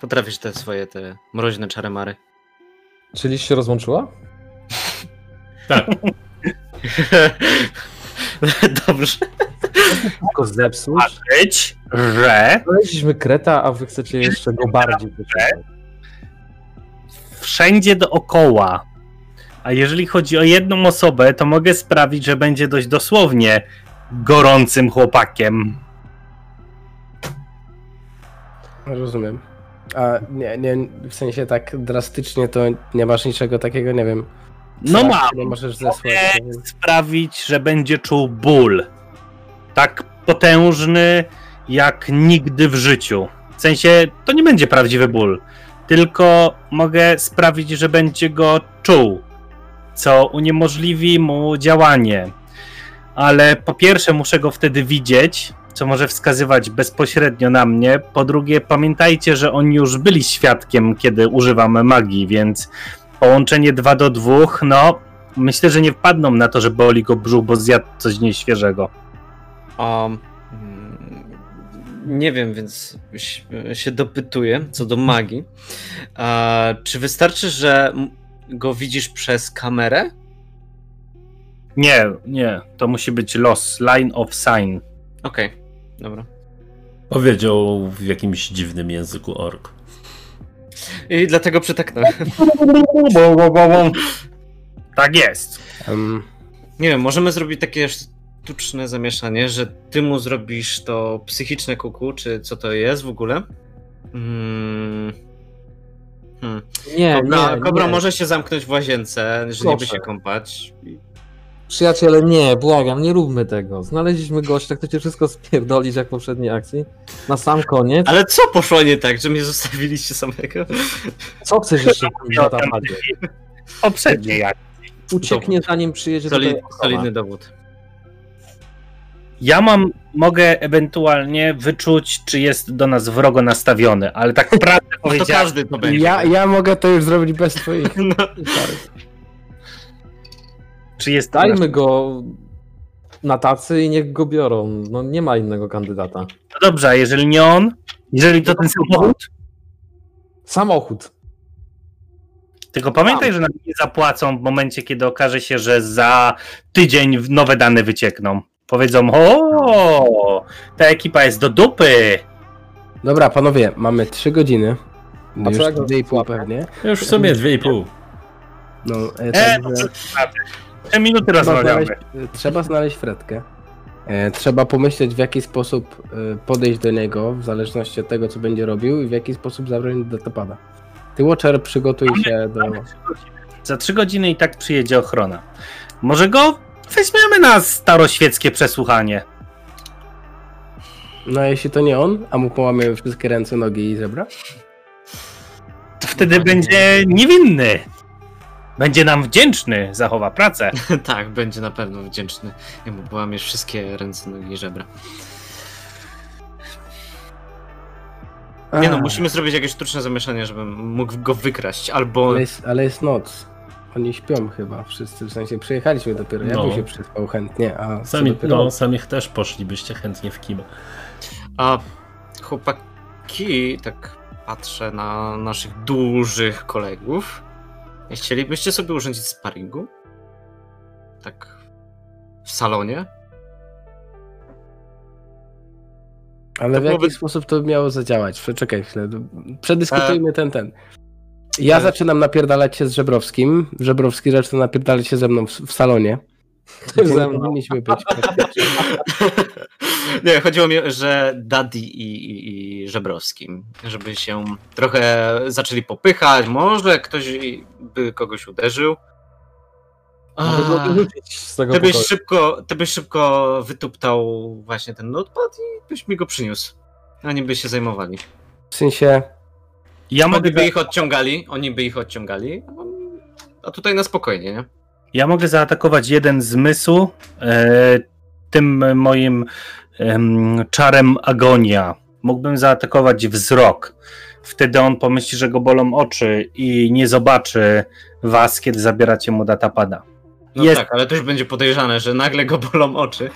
Speaker 5: Potrafisz te swoje te mroźne czaremary.
Speaker 4: Czy liść się rozłączyła?
Speaker 1: Tak.
Speaker 5: Dobrze.
Speaker 4: Tylko zepsuć.
Speaker 2: Być, że
Speaker 4: Znaleźliśmy kreta, a wy chcecie jeszcze go bardziej
Speaker 2: wszędzie dookoła. A jeżeli chodzi o jedną osobę, to mogę sprawić, że będzie dość dosłownie gorącym chłopakiem.
Speaker 3: Rozumiem. A nie, nie, w sensie tak drastycznie to nie masz niczego takiego, nie wiem.
Speaker 2: No mam.
Speaker 3: możesz zesłać.
Speaker 2: Sprawić, że będzie czuł ból. Tak potężny jak nigdy w życiu. W sensie to nie będzie prawdziwy ból, tylko mogę sprawić, że będzie go czuł, co uniemożliwi mu działanie. Ale po pierwsze, muszę go wtedy widzieć, co może wskazywać bezpośrednio na mnie. Po drugie, pamiętajcie, że oni już byli świadkiem, kiedy używam magii, więc połączenie 2 do 2, no myślę, że nie wpadną na to, że boli go brzuch, bo zjadł coś nieświeżego.
Speaker 5: Um, mm, nie wiem, więc się dopytuję co do magii. A, czy wystarczy, że go widzisz przez kamerę?
Speaker 2: Nie, nie, to musi być los, line of sign.
Speaker 5: Okej, dobra.
Speaker 1: Powiedział w jakimś dziwnym języku ork.
Speaker 5: I dlatego przytaknąłem.
Speaker 2: Tak jest.
Speaker 3: Em,
Speaker 5: Nie wiem, możemy zrobić takie sztuczne zamieszanie, że ty mu zrobisz to psychiczne kuku, czy co to jest w ogóle. Mm. Hmm.
Speaker 4: Nie,
Speaker 5: Kobra,
Speaker 4: nie,
Speaker 5: Kobra
Speaker 4: nie.
Speaker 5: może się zamknąć w łazience, że nie by się kąpać.
Speaker 4: Przyjaciele, nie, błagam, nie róbmy tego. Znaleźliśmy gościa, chcecie wszystko spierdolić jak w poprzedniej akcji. Na sam koniec.
Speaker 5: Ale co poszło nie tak, że mnie zostawiliście samego?
Speaker 4: Co chcesz jeszcze w datapadzie?
Speaker 2: Poprzednie jak.
Speaker 4: Ucieknie zanim przyjedzie
Speaker 5: Soli,
Speaker 4: ochrona.
Speaker 5: solidny dowód.
Speaker 2: Ja mam, mogę ewentualnie wyczuć, czy jest do nas wrogo nastawiony, ale tak prawdę
Speaker 5: No to każdy to będzie.
Speaker 3: ja, ja mogę to już zrobić bez twoich.
Speaker 5: No.
Speaker 2: czy jest
Speaker 4: Dajmy go na tacy i niech go biorą. No nie ma innego kandydata.
Speaker 2: No dobrze, a jeżeli nie on, jeżeli to ten samochód,
Speaker 4: Samochód.
Speaker 2: tylko pamiętaj, że nam nie zapłacą w momencie, kiedy okaże się, że za tydzień nowe dane wyciekną. Powiedzą, o, ta ekipa jest do dupy.
Speaker 3: Dobra, panowie, mamy 3 godziny.
Speaker 4: A
Speaker 3: Już
Speaker 4: co jak go
Speaker 3: 2,5
Speaker 4: złapie?
Speaker 3: pewnie.
Speaker 1: Już w sumie 2,5.
Speaker 3: No, e,
Speaker 2: E,
Speaker 3: także,
Speaker 2: no to prawda. Trzy minuty
Speaker 3: Trzeba
Speaker 2: rozmawiamy.
Speaker 3: znaleźć, trzeba znaleźć Fredkę. E, trzeba pomyśleć w jaki sposób e, podejść do niego, w zależności od tego co będzie robił i w jaki sposób zabrać datapada. Ty Watcher przygotuj się do...
Speaker 2: Za trzy godziny i tak przyjedzie ochrona. Może go weźmiemy na staroświeckie przesłuchanie.
Speaker 3: No a jeśli to nie on, a mu połamiemy wszystkie ręce, nogi i żebra?
Speaker 2: To wtedy będzie niewinny. Będzie nam wdzięczny, zachowa pracę.
Speaker 5: tak, będzie na pewno wdzięczny. Jak mu połamiesz wszystkie ręce, nogi i żebra. Nie no, musimy zrobić jakieś sztuczne zamieszanie, żebym mógł go wykraść, albo...
Speaker 3: Ale jest, ale jest noc. Oni śpią chyba wszyscy, w sensie przyjechaliśmy dopiero, ja
Speaker 1: No.
Speaker 3: bym się przyspał chętnie, a
Speaker 1: Sami,
Speaker 3: dopiero...
Speaker 1: no, sami też poszlibyście chętnie w kim.
Speaker 5: A chłopaki, tak patrzę na naszych dużych kolegów. Chcielibyście sobie urządzić sparingu? Tak w salonie?
Speaker 3: Ale
Speaker 5: To
Speaker 3: w jaki
Speaker 5: byłoby-
Speaker 3: sposób to miało zadziałać? Przeczekaj chwilę. Przedyskutujmy
Speaker 5: E,
Speaker 3: ten, ten. Ja
Speaker 5: e,
Speaker 3: zaczynam napierdalać się z Żebrowskim. Żebrowski zaczyna napierdalać się ze mną w, w salonie.
Speaker 4: Ze
Speaker 3: Gdzie
Speaker 4: mną.
Speaker 3: powinniśmy być.
Speaker 5: Nie, chodziło mi, że Daddy i, i, i Żebrowski, żeby się trochę zaczęli popychać, może ktoś by kogoś uderzył. A,
Speaker 4: wyrzucić z tego
Speaker 5: Ty byś, szybko, ty byś szybko wytuptał właśnie ten notepad i byś mi go przyniósł. Oni by się zajmowali.
Speaker 3: W sensie,
Speaker 2: Ja mogę,
Speaker 5: by ich odciągali, oni by ich odciągali, a tutaj na spokojnie, nie?
Speaker 2: ja mogę zaatakować jeden zmysł e, tym moim em, czarem agonia. Mógłbym zaatakować wzrok. Wtedy on pomyśli, że go bolą oczy i nie zobaczy was, kiedy zabieracie mu datapada.
Speaker 5: No
Speaker 2: Jest-
Speaker 5: tak, ale też będzie podejrzane, że nagle go bolą oczy.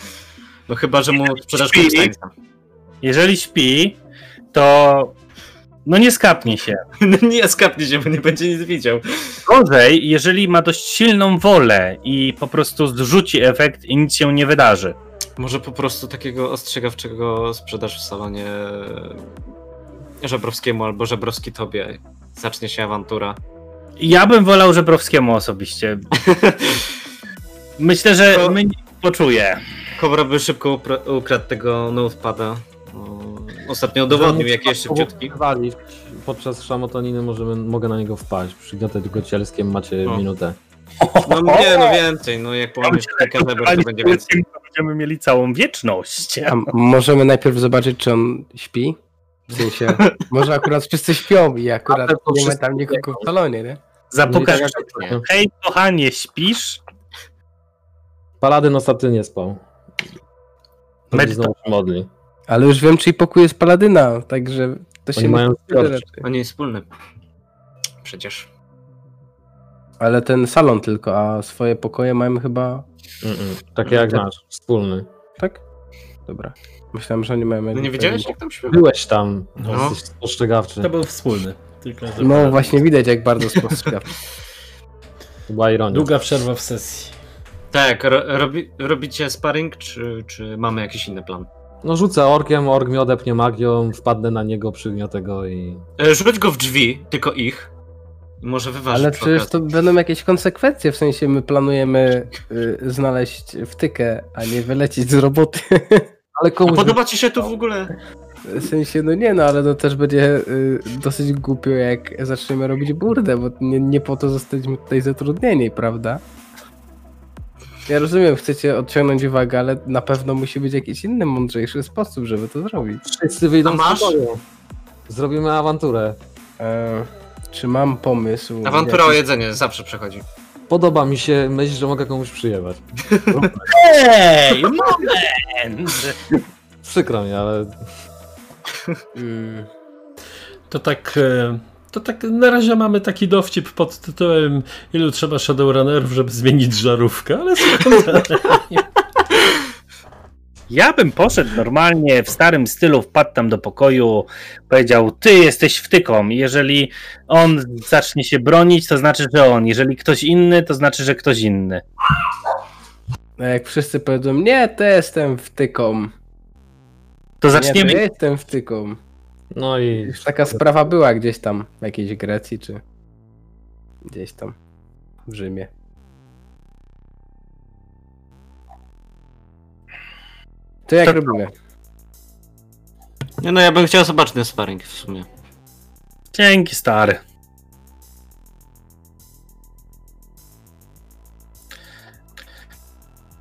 Speaker 5: No chyba, że mu sprzedasz.
Speaker 2: Jeżeli śpi, to no nie skapnie się.
Speaker 5: No nie skapnie się, bo nie będzie nic widział.
Speaker 2: Gorzej, jeżeli ma dość silną wolę i po prostu zrzuci efekt i nic się nie wydarzy.
Speaker 5: Może po prostu takiego ostrzegawczego sprzedasz w salonie Żebrowskiemu albo Żebrowski tobie. Zacznie się awantura.
Speaker 2: Ja bym wolał Żebrowskiemu osobiście. Myślę, że
Speaker 5: To-
Speaker 2: mnie nie poczuje.
Speaker 5: Kobra by szybko ukradł tego notepada. Ostatnio udowodnił, jaki jest szybciutki.
Speaker 4: Podczas szamotaniny możemy, mogę na niego wpaść. Przygniotać go cielskiem, macie
Speaker 5: O.
Speaker 4: minutę.
Speaker 5: No nie, no więcej, no jak połamiesz kilka żeber, to będzie więcej.
Speaker 2: Będziemy mieli całą wieczność.
Speaker 3: a możemy najpierw zobaczyć, czy on śpi? W sensie, może akurat wszyscy śpią i akurat nie ma tam nikogo w salonie, nie?
Speaker 2: Zapukasz. Hej, kochanie, śpisz?
Speaker 4: Paladyn ostatnio nie spał.
Speaker 2: Medyta-
Speaker 4: znowu modli.
Speaker 3: Ale już wiem, czyj pokój jest Paladyna, także to się
Speaker 4: Oni mają
Speaker 3: nie
Speaker 4: zbiorczy.
Speaker 3: rzeczy.
Speaker 5: On jest wspólny. Przecież.
Speaker 3: Ale ten salon tylko, a swoje pokoje mamy chyba...
Speaker 4: Mm-mm. Takie jak
Speaker 3: Tak.
Speaker 4: nasz, wspólny.
Speaker 3: Tak? Dobra. Myślałem, że oni mają...
Speaker 5: No nie widziałeś,
Speaker 3: pewien
Speaker 5: jak tam śpiewa?
Speaker 4: Byłeś tam,
Speaker 5: No.
Speaker 4: jesteś spostrzegawczy.
Speaker 1: To był wspólny. Tylko.
Speaker 3: No właśnie widać, jak bardzo spostrzegawczy.
Speaker 4: Była ironia.
Speaker 1: Długa przerwa w sesji.
Speaker 5: Tak, ro, robi, robicie sparring, czy, czy mamy jakiś inny plan?
Speaker 4: No rzucę orkiem, ork mnie odepnie magią, wpadnę na niego, przygniotę go i...
Speaker 5: E, Rzuć go w drzwi, tylko ich. I może wyważyć
Speaker 3: Ale przecież to będą jakieś konsekwencje, w sensie my planujemy y, znaleźć wtykę, a nie wylecieć z roboty.
Speaker 4: Ale
Speaker 5: A
Speaker 4: komuś...
Speaker 5: podoba ci się to w ogóle?
Speaker 3: W sensie, no nie no, ale to też będzie y, dosyć głupio, jak zaczniemy robić burdę, bo nie, nie po to zostaliśmy tutaj zatrudnieni, prawda? Ja rozumiem, chcecie odciągnąć uwagę, ale na pewno musi być jakiś inny, mądrzejszy sposób, żeby to zrobić.
Speaker 4: Wszyscy wyjdą
Speaker 5: A masz?
Speaker 4: Zrobimy awanturę.
Speaker 3: E, czy mam pomysł?
Speaker 5: Awantura o jedzenie zawsze przechodzi.
Speaker 4: Podoba mi się myśl, że mogę komuś przyjebać.
Speaker 2: Hej, moment!
Speaker 4: Przykro mi, ale
Speaker 3: Mm,
Speaker 1: To tak. To tak na razie mamy taki dowcip pod tytułem ilu trzeba Shadowrunnerów, żeby zmienić żarówkę, ale
Speaker 2: Ja bym poszedł normalnie w starym stylu, wpadł tam do pokoju, powiedział: Ty jesteś wtyką. Jeżeli on zacznie się bronić, to znaczy, że on. Jeżeli ktoś inny, to znaczy, że ktoś inny.
Speaker 3: a jak wszyscy powiedzą, nie, to jestem wtyką.
Speaker 2: To
Speaker 3: Nie,
Speaker 2: zaczniemy.
Speaker 3: to ja jestem wtyką.
Speaker 4: No i.
Speaker 3: Już taka sprawa była gdzieś tam w jakiejś Grecji, czy gdzieś tam w Rzymie. To jak
Speaker 2: Tak.
Speaker 3: robimy?
Speaker 5: Nie no, ja bym chciał zobaczyć ten sparring w sumie.
Speaker 2: Dzięki, stary.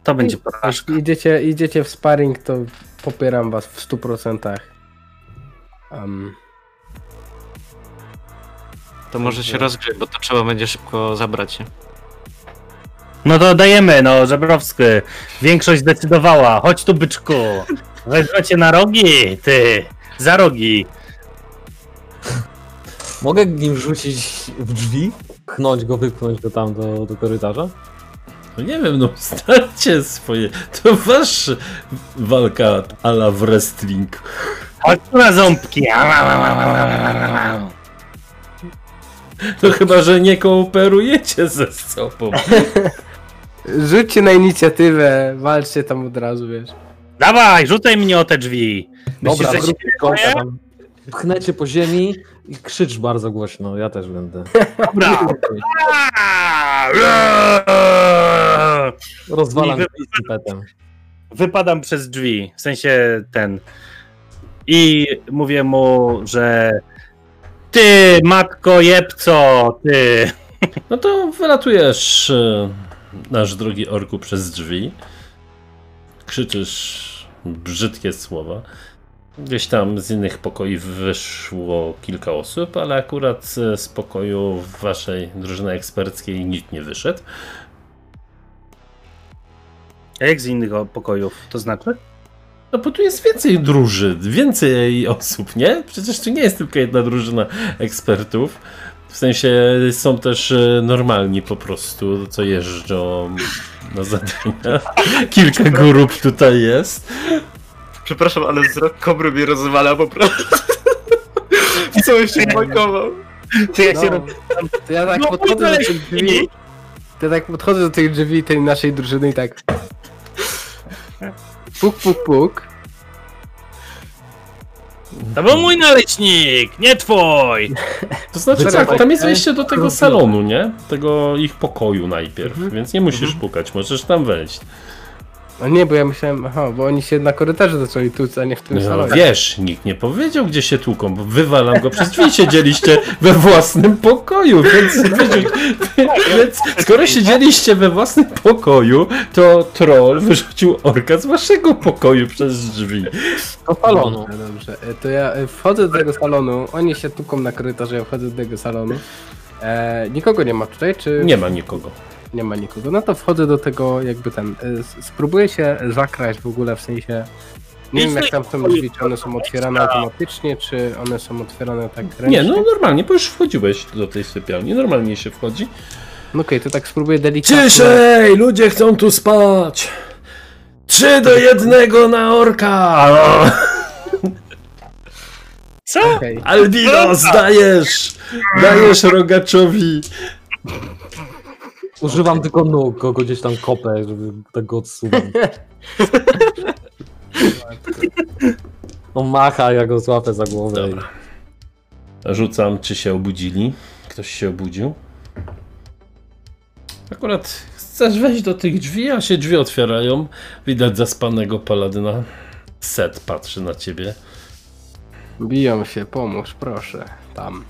Speaker 2: To będzie porażka.
Speaker 3: Idziecie, idziecie w sparring, to popieram was w 100%. Um,
Speaker 5: To może się rozgrzeć, bo to trzeba będzie szybko zabrać. nie?
Speaker 2: No to dajemy, no, Żebrowski. Większość zdecydowała. Chodź tu, byczku. Wezmę cię na rogi, ty. Za rogi.
Speaker 4: Mogę nim rzucić w drzwi? Pchnąć go, wypchnąć go tam do, do korytarza?
Speaker 1: No nie wiem, no starcie swoje. To wasz walka ala w wrestling.
Speaker 2: Chodź tu na ząbki.
Speaker 1: No chyba, że nie kooperujecie ze sobą.
Speaker 3: rzućcie na inicjatywę, walczcie tam od razu, wiesz.
Speaker 2: Dawaj, rzucaj mnie o te drzwi.
Speaker 4: Dobra,
Speaker 2: Myślisz, że
Speaker 4: zrób
Speaker 2: się
Speaker 4: kołka
Speaker 2: boję?
Speaker 4: tam. Pchnę cię po ziemi i krzycz bardzo głośno, ja też będę.
Speaker 2: Dobra.
Speaker 4: Rozwalam
Speaker 2: I wy-
Speaker 4: impetem.
Speaker 2: Wypadam przez drzwi, w sensie ten. I mówię mu, że ty, matko jebco, ty.
Speaker 1: No to wylatujesz, e, nasz drogi orku, przez drzwi. Krzyczysz brzydkie słowa. Gdzieś tam z innych pokoi wyszło kilka osób, ale akurat z pokoju waszej drużyny eksperckiej nikt nie wyszedł.
Speaker 2: A jak z innych pokojów, to znaczy?
Speaker 1: No bo tu jest więcej drużyn, więcej osób, nie? Przecież tu nie jest tylko jedna drużyna ekspertów. W sensie są też e, normalni po prostu, co jeżdżą na zadania. Kilka grup tutaj jest.
Speaker 5: Przepraszam, ale wzrok kobry mnie rozwala po prostu. Co się pakował?
Speaker 2: Czy ja się
Speaker 3: No, to ja tak
Speaker 2: No,
Speaker 3: podchodzę do tych drzwi. To ja tak podchodzę do tych drzwi tej naszej drużyny i tak. Puk, puk, puk.
Speaker 2: To był mój naleśnik, nie twój!
Speaker 1: To znaczy tak, tam jest wejście do tego salonu, nie? Tego ich pokoju najpierw,
Speaker 3: Mhm.
Speaker 1: więc nie musisz pukać, możesz tam wejść.
Speaker 3: No nie, bo ja myślałem, aha, bo oni się na korytarzu zaczęli tuc, a nie w tym
Speaker 1: No,
Speaker 3: salonie.
Speaker 1: wiesz, nikt nie powiedział, gdzie się tłuką, bo wywalam go przez drzwi, siedzieliście we własnym pokoju, więc, więc skoro siedzieliście we własnym pokoju, to troll wyrzucił orka z waszego pokoju przez drzwi.
Speaker 4: Do salonu.
Speaker 3: Dobrze, dobrze. E, To ja e, wchodzę do tego salonu, oni się tuką na korytarzu, ja wchodzę do tego salonu. E, nikogo nie ma tutaj, czy
Speaker 1: Nie ma nikogo.
Speaker 3: Nie ma nikogo? No to wchodzę do tego jakby ten, s- spróbuję się zakraść w ogóle, w sensie nie wiem jak tam są drzwi, czy one są otwierane automatycznie, czy one są otwierane tak ręcznie.
Speaker 1: Nie, no normalnie, bo już wchodziłeś do tej sypialni, normalnie się wchodzi.
Speaker 3: No okej, to tak spróbuję delikatnie.
Speaker 1: Ciszej, ludzie chcą tu spać! Trzy do jednego na orka!
Speaker 2: Co?
Speaker 3: Okej.
Speaker 1: Albinos, dajesz! Dajesz rogaczowi!
Speaker 4: Używam tylko nóg, kogo gdzieś tam kopę, żeby tak go odsuwać. On macha, ja go złapę za głowę.
Speaker 1: Dobra. Rzucam, czy się obudzili. Ktoś się obudził. Akurat chcesz wejść do tych drzwi, a się drzwi otwierają. Widać zaspanego paladyna. Set patrzy na ciebie.
Speaker 3: Biją się, pomóż, proszę. Tam.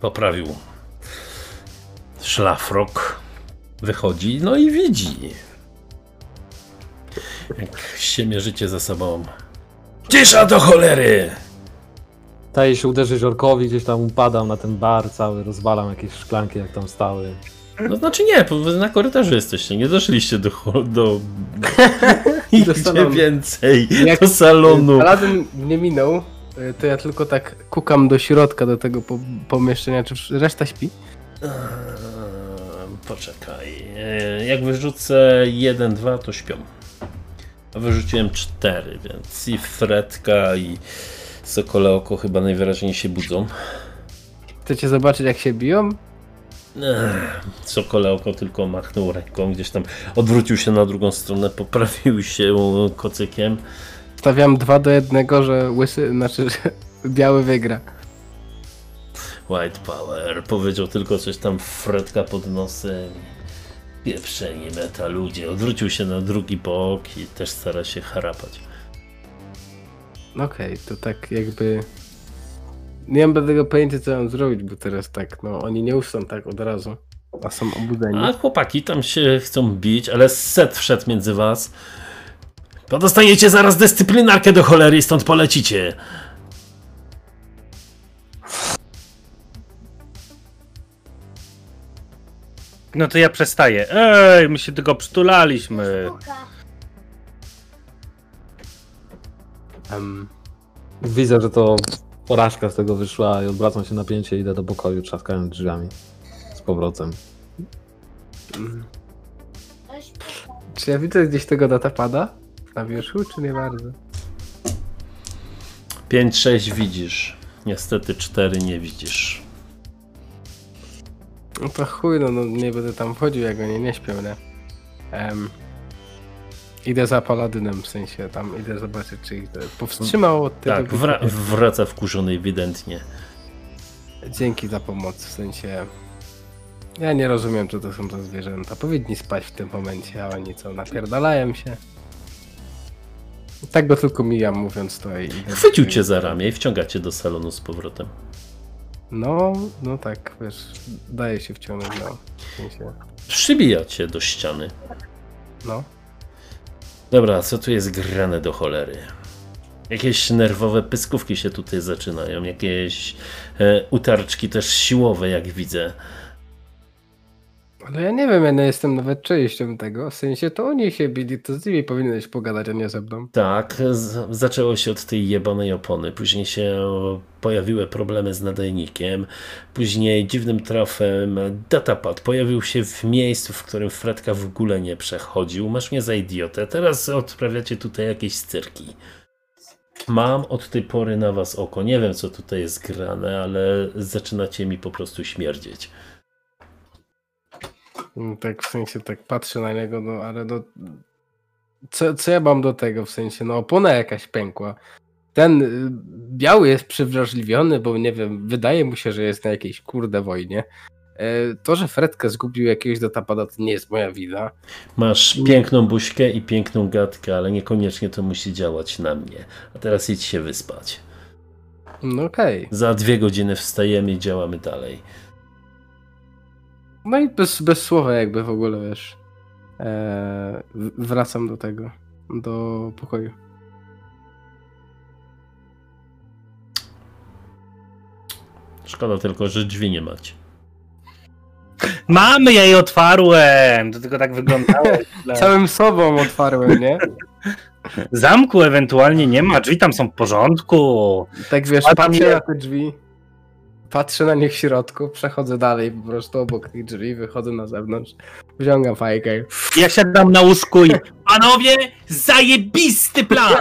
Speaker 1: Poprawił szlafrok. Wychodzi, no i widzi. Jak się mierzycie ze sobą. Cisza do cholery!
Speaker 4: Daje się uderzyć orkowi, gdzieś tam upadam na ten bar cały, rozwalam jakieś szklanki jak tam stały.
Speaker 1: No znaczy nie, na korytarzu jesteście, nie doszliście do, do, do
Speaker 3: salonu.
Speaker 1: więcej,
Speaker 3: Jak-
Speaker 1: do salonu.
Speaker 3: Paladyn nie minął, to ja tylko tak kukam do środka, do tego po pomieszczenia, czy reszta śpi?
Speaker 1: Eee, Poczekaj, eee, jak wyrzucę 1, 2 to śpią. A wyrzuciłem 4, więc i Fredka i Sokole Oko chyba najwyraźniej się budzą.
Speaker 3: Chcecie zobaczyć jak się biją?
Speaker 1: Eee, Sokole Oko tylko machnął ręką, gdzieś tam odwrócił się na drugą stronę, poprawił się kocykiem.
Speaker 3: Stawiam dwa do jednego, że łysy, znaczy, że biały wygra.
Speaker 1: White Power powiedział tylko coś tam Fredka pod nosem. Pieprzeni meta ludzie. Odwrócił się na drugi bok i też stara się harapać.
Speaker 3: Okej, to tak jakby... Nie mam tego pojęcia, co mam zrobić, bo teraz tak, no oni nie usną tak od razu, a są obudzeni.
Speaker 1: A chłopaki tam się chcą bić, ale set wszedł między was. To dostaniecie zaraz dyscyplinarkę do cholery i stąd polecicie.
Speaker 2: No to ja przestaję. Ej, my się tylko przytulaliśmy.
Speaker 3: Em,
Speaker 4: Widzę, że to porażka z tego wyszła i odwracam się napięcie i idę do pokoju, trzaskając drzwiami. Z powrotem.
Speaker 3: mm. Czy ja widzę gdzieś tego datapada na wierzchu, czy nie bardzo?
Speaker 1: 5-6 widzisz. Niestety 4 nie widzisz.
Speaker 3: No to chuj, no, no nie będę tam wchodził, jak oni nie śpią, nie? Em, idę za paladynem, w sensie tam idę zobaczyć, czy ich to powstrzymał od tego.
Speaker 1: Tak, wra- wraca wkurzony ewidentnie.
Speaker 3: Dzięki za pomoc, w sensie... Ja nie rozumiem, co to są za zwierzęta. Powinni spać w tym momencie, a oni co, napierdalają się. Tak go tylko mijam, mówiąc to i...
Speaker 1: Chwycił cię za ramię i wciąga cię do salonu z powrotem.
Speaker 3: No, no tak, wiesz, daje się wciągnąć, no. Sensie,
Speaker 1: Przybija cię do ściany.
Speaker 3: no.
Speaker 1: Dobra, co tu jest grane do cholery? Jakieś nerwowe pyskówki się tutaj zaczynają, jakieś e, utarczki też siłowe, jak widzę.
Speaker 3: Ale ja nie wiem, ja nie jestem nawet częścią tego, w sensie to oni się bili, to z nimi powinieneś pogadać, a nie ze mną.
Speaker 1: Tak, zaczęło się od tej jebanej opony, później się pojawiły problemy z nadajnikiem, później dziwnym trafem datapad pojawił się w miejscu, w którym Fredka w ogóle nie przechodził. Masz mnie za idiotę, teraz odprawiacie tutaj jakieś cyrki. Mam od tej pory na was oko, nie wiem co tutaj jest grane, ale zaczynacie mi po prostu śmierdzieć.
Speaker 3: Mm, Tak w sensie tak patrzę na niego, no ale no. Co, co ja mam do tego w sensie? No opona jakaś pękła. Ten y, biały jest przewrażliwiony, bo nie wiem, wydaje mu się, że jest na jakiejś kurde wojnie. E, To, że Fredkę zgubił jakiegoś datapada, to nie jest moja wina.
Speaker 1: Masz piękną buźkę i piękną gadkę, ale niekoniecznie to musi działać na mnie. A teraz idź się wyspać.
Speaker 3: No okej.
Speaker 1: Za dwie godziny wstajemy i działamy dalej.
Speaker 3: No i bez, bez słowa jakby w ogóle wiesz. E, wracam do tego, do pokoju.
Speaker 1: Szkoda tylko, że drzwi nie macie.
Speaker 2: Mamy, ja je otwarłem. To tylko tak wyglądało.
Speaker 3: Całym sobą otwarłem, nie?
Speaker 2: Zamku ewentualnie nie ma, drzwi tam są w porządku.
Speaker 3: Tak wiesz, patrzę na te drzwi, patrzę na nich w środku, przechodzę dalej po prostu obok tych drzwi, wychodzę na zewnątrz, wziągam fajkę.
Speaker 2: Ja siadam na łóżku i panowie, zajebisty plan!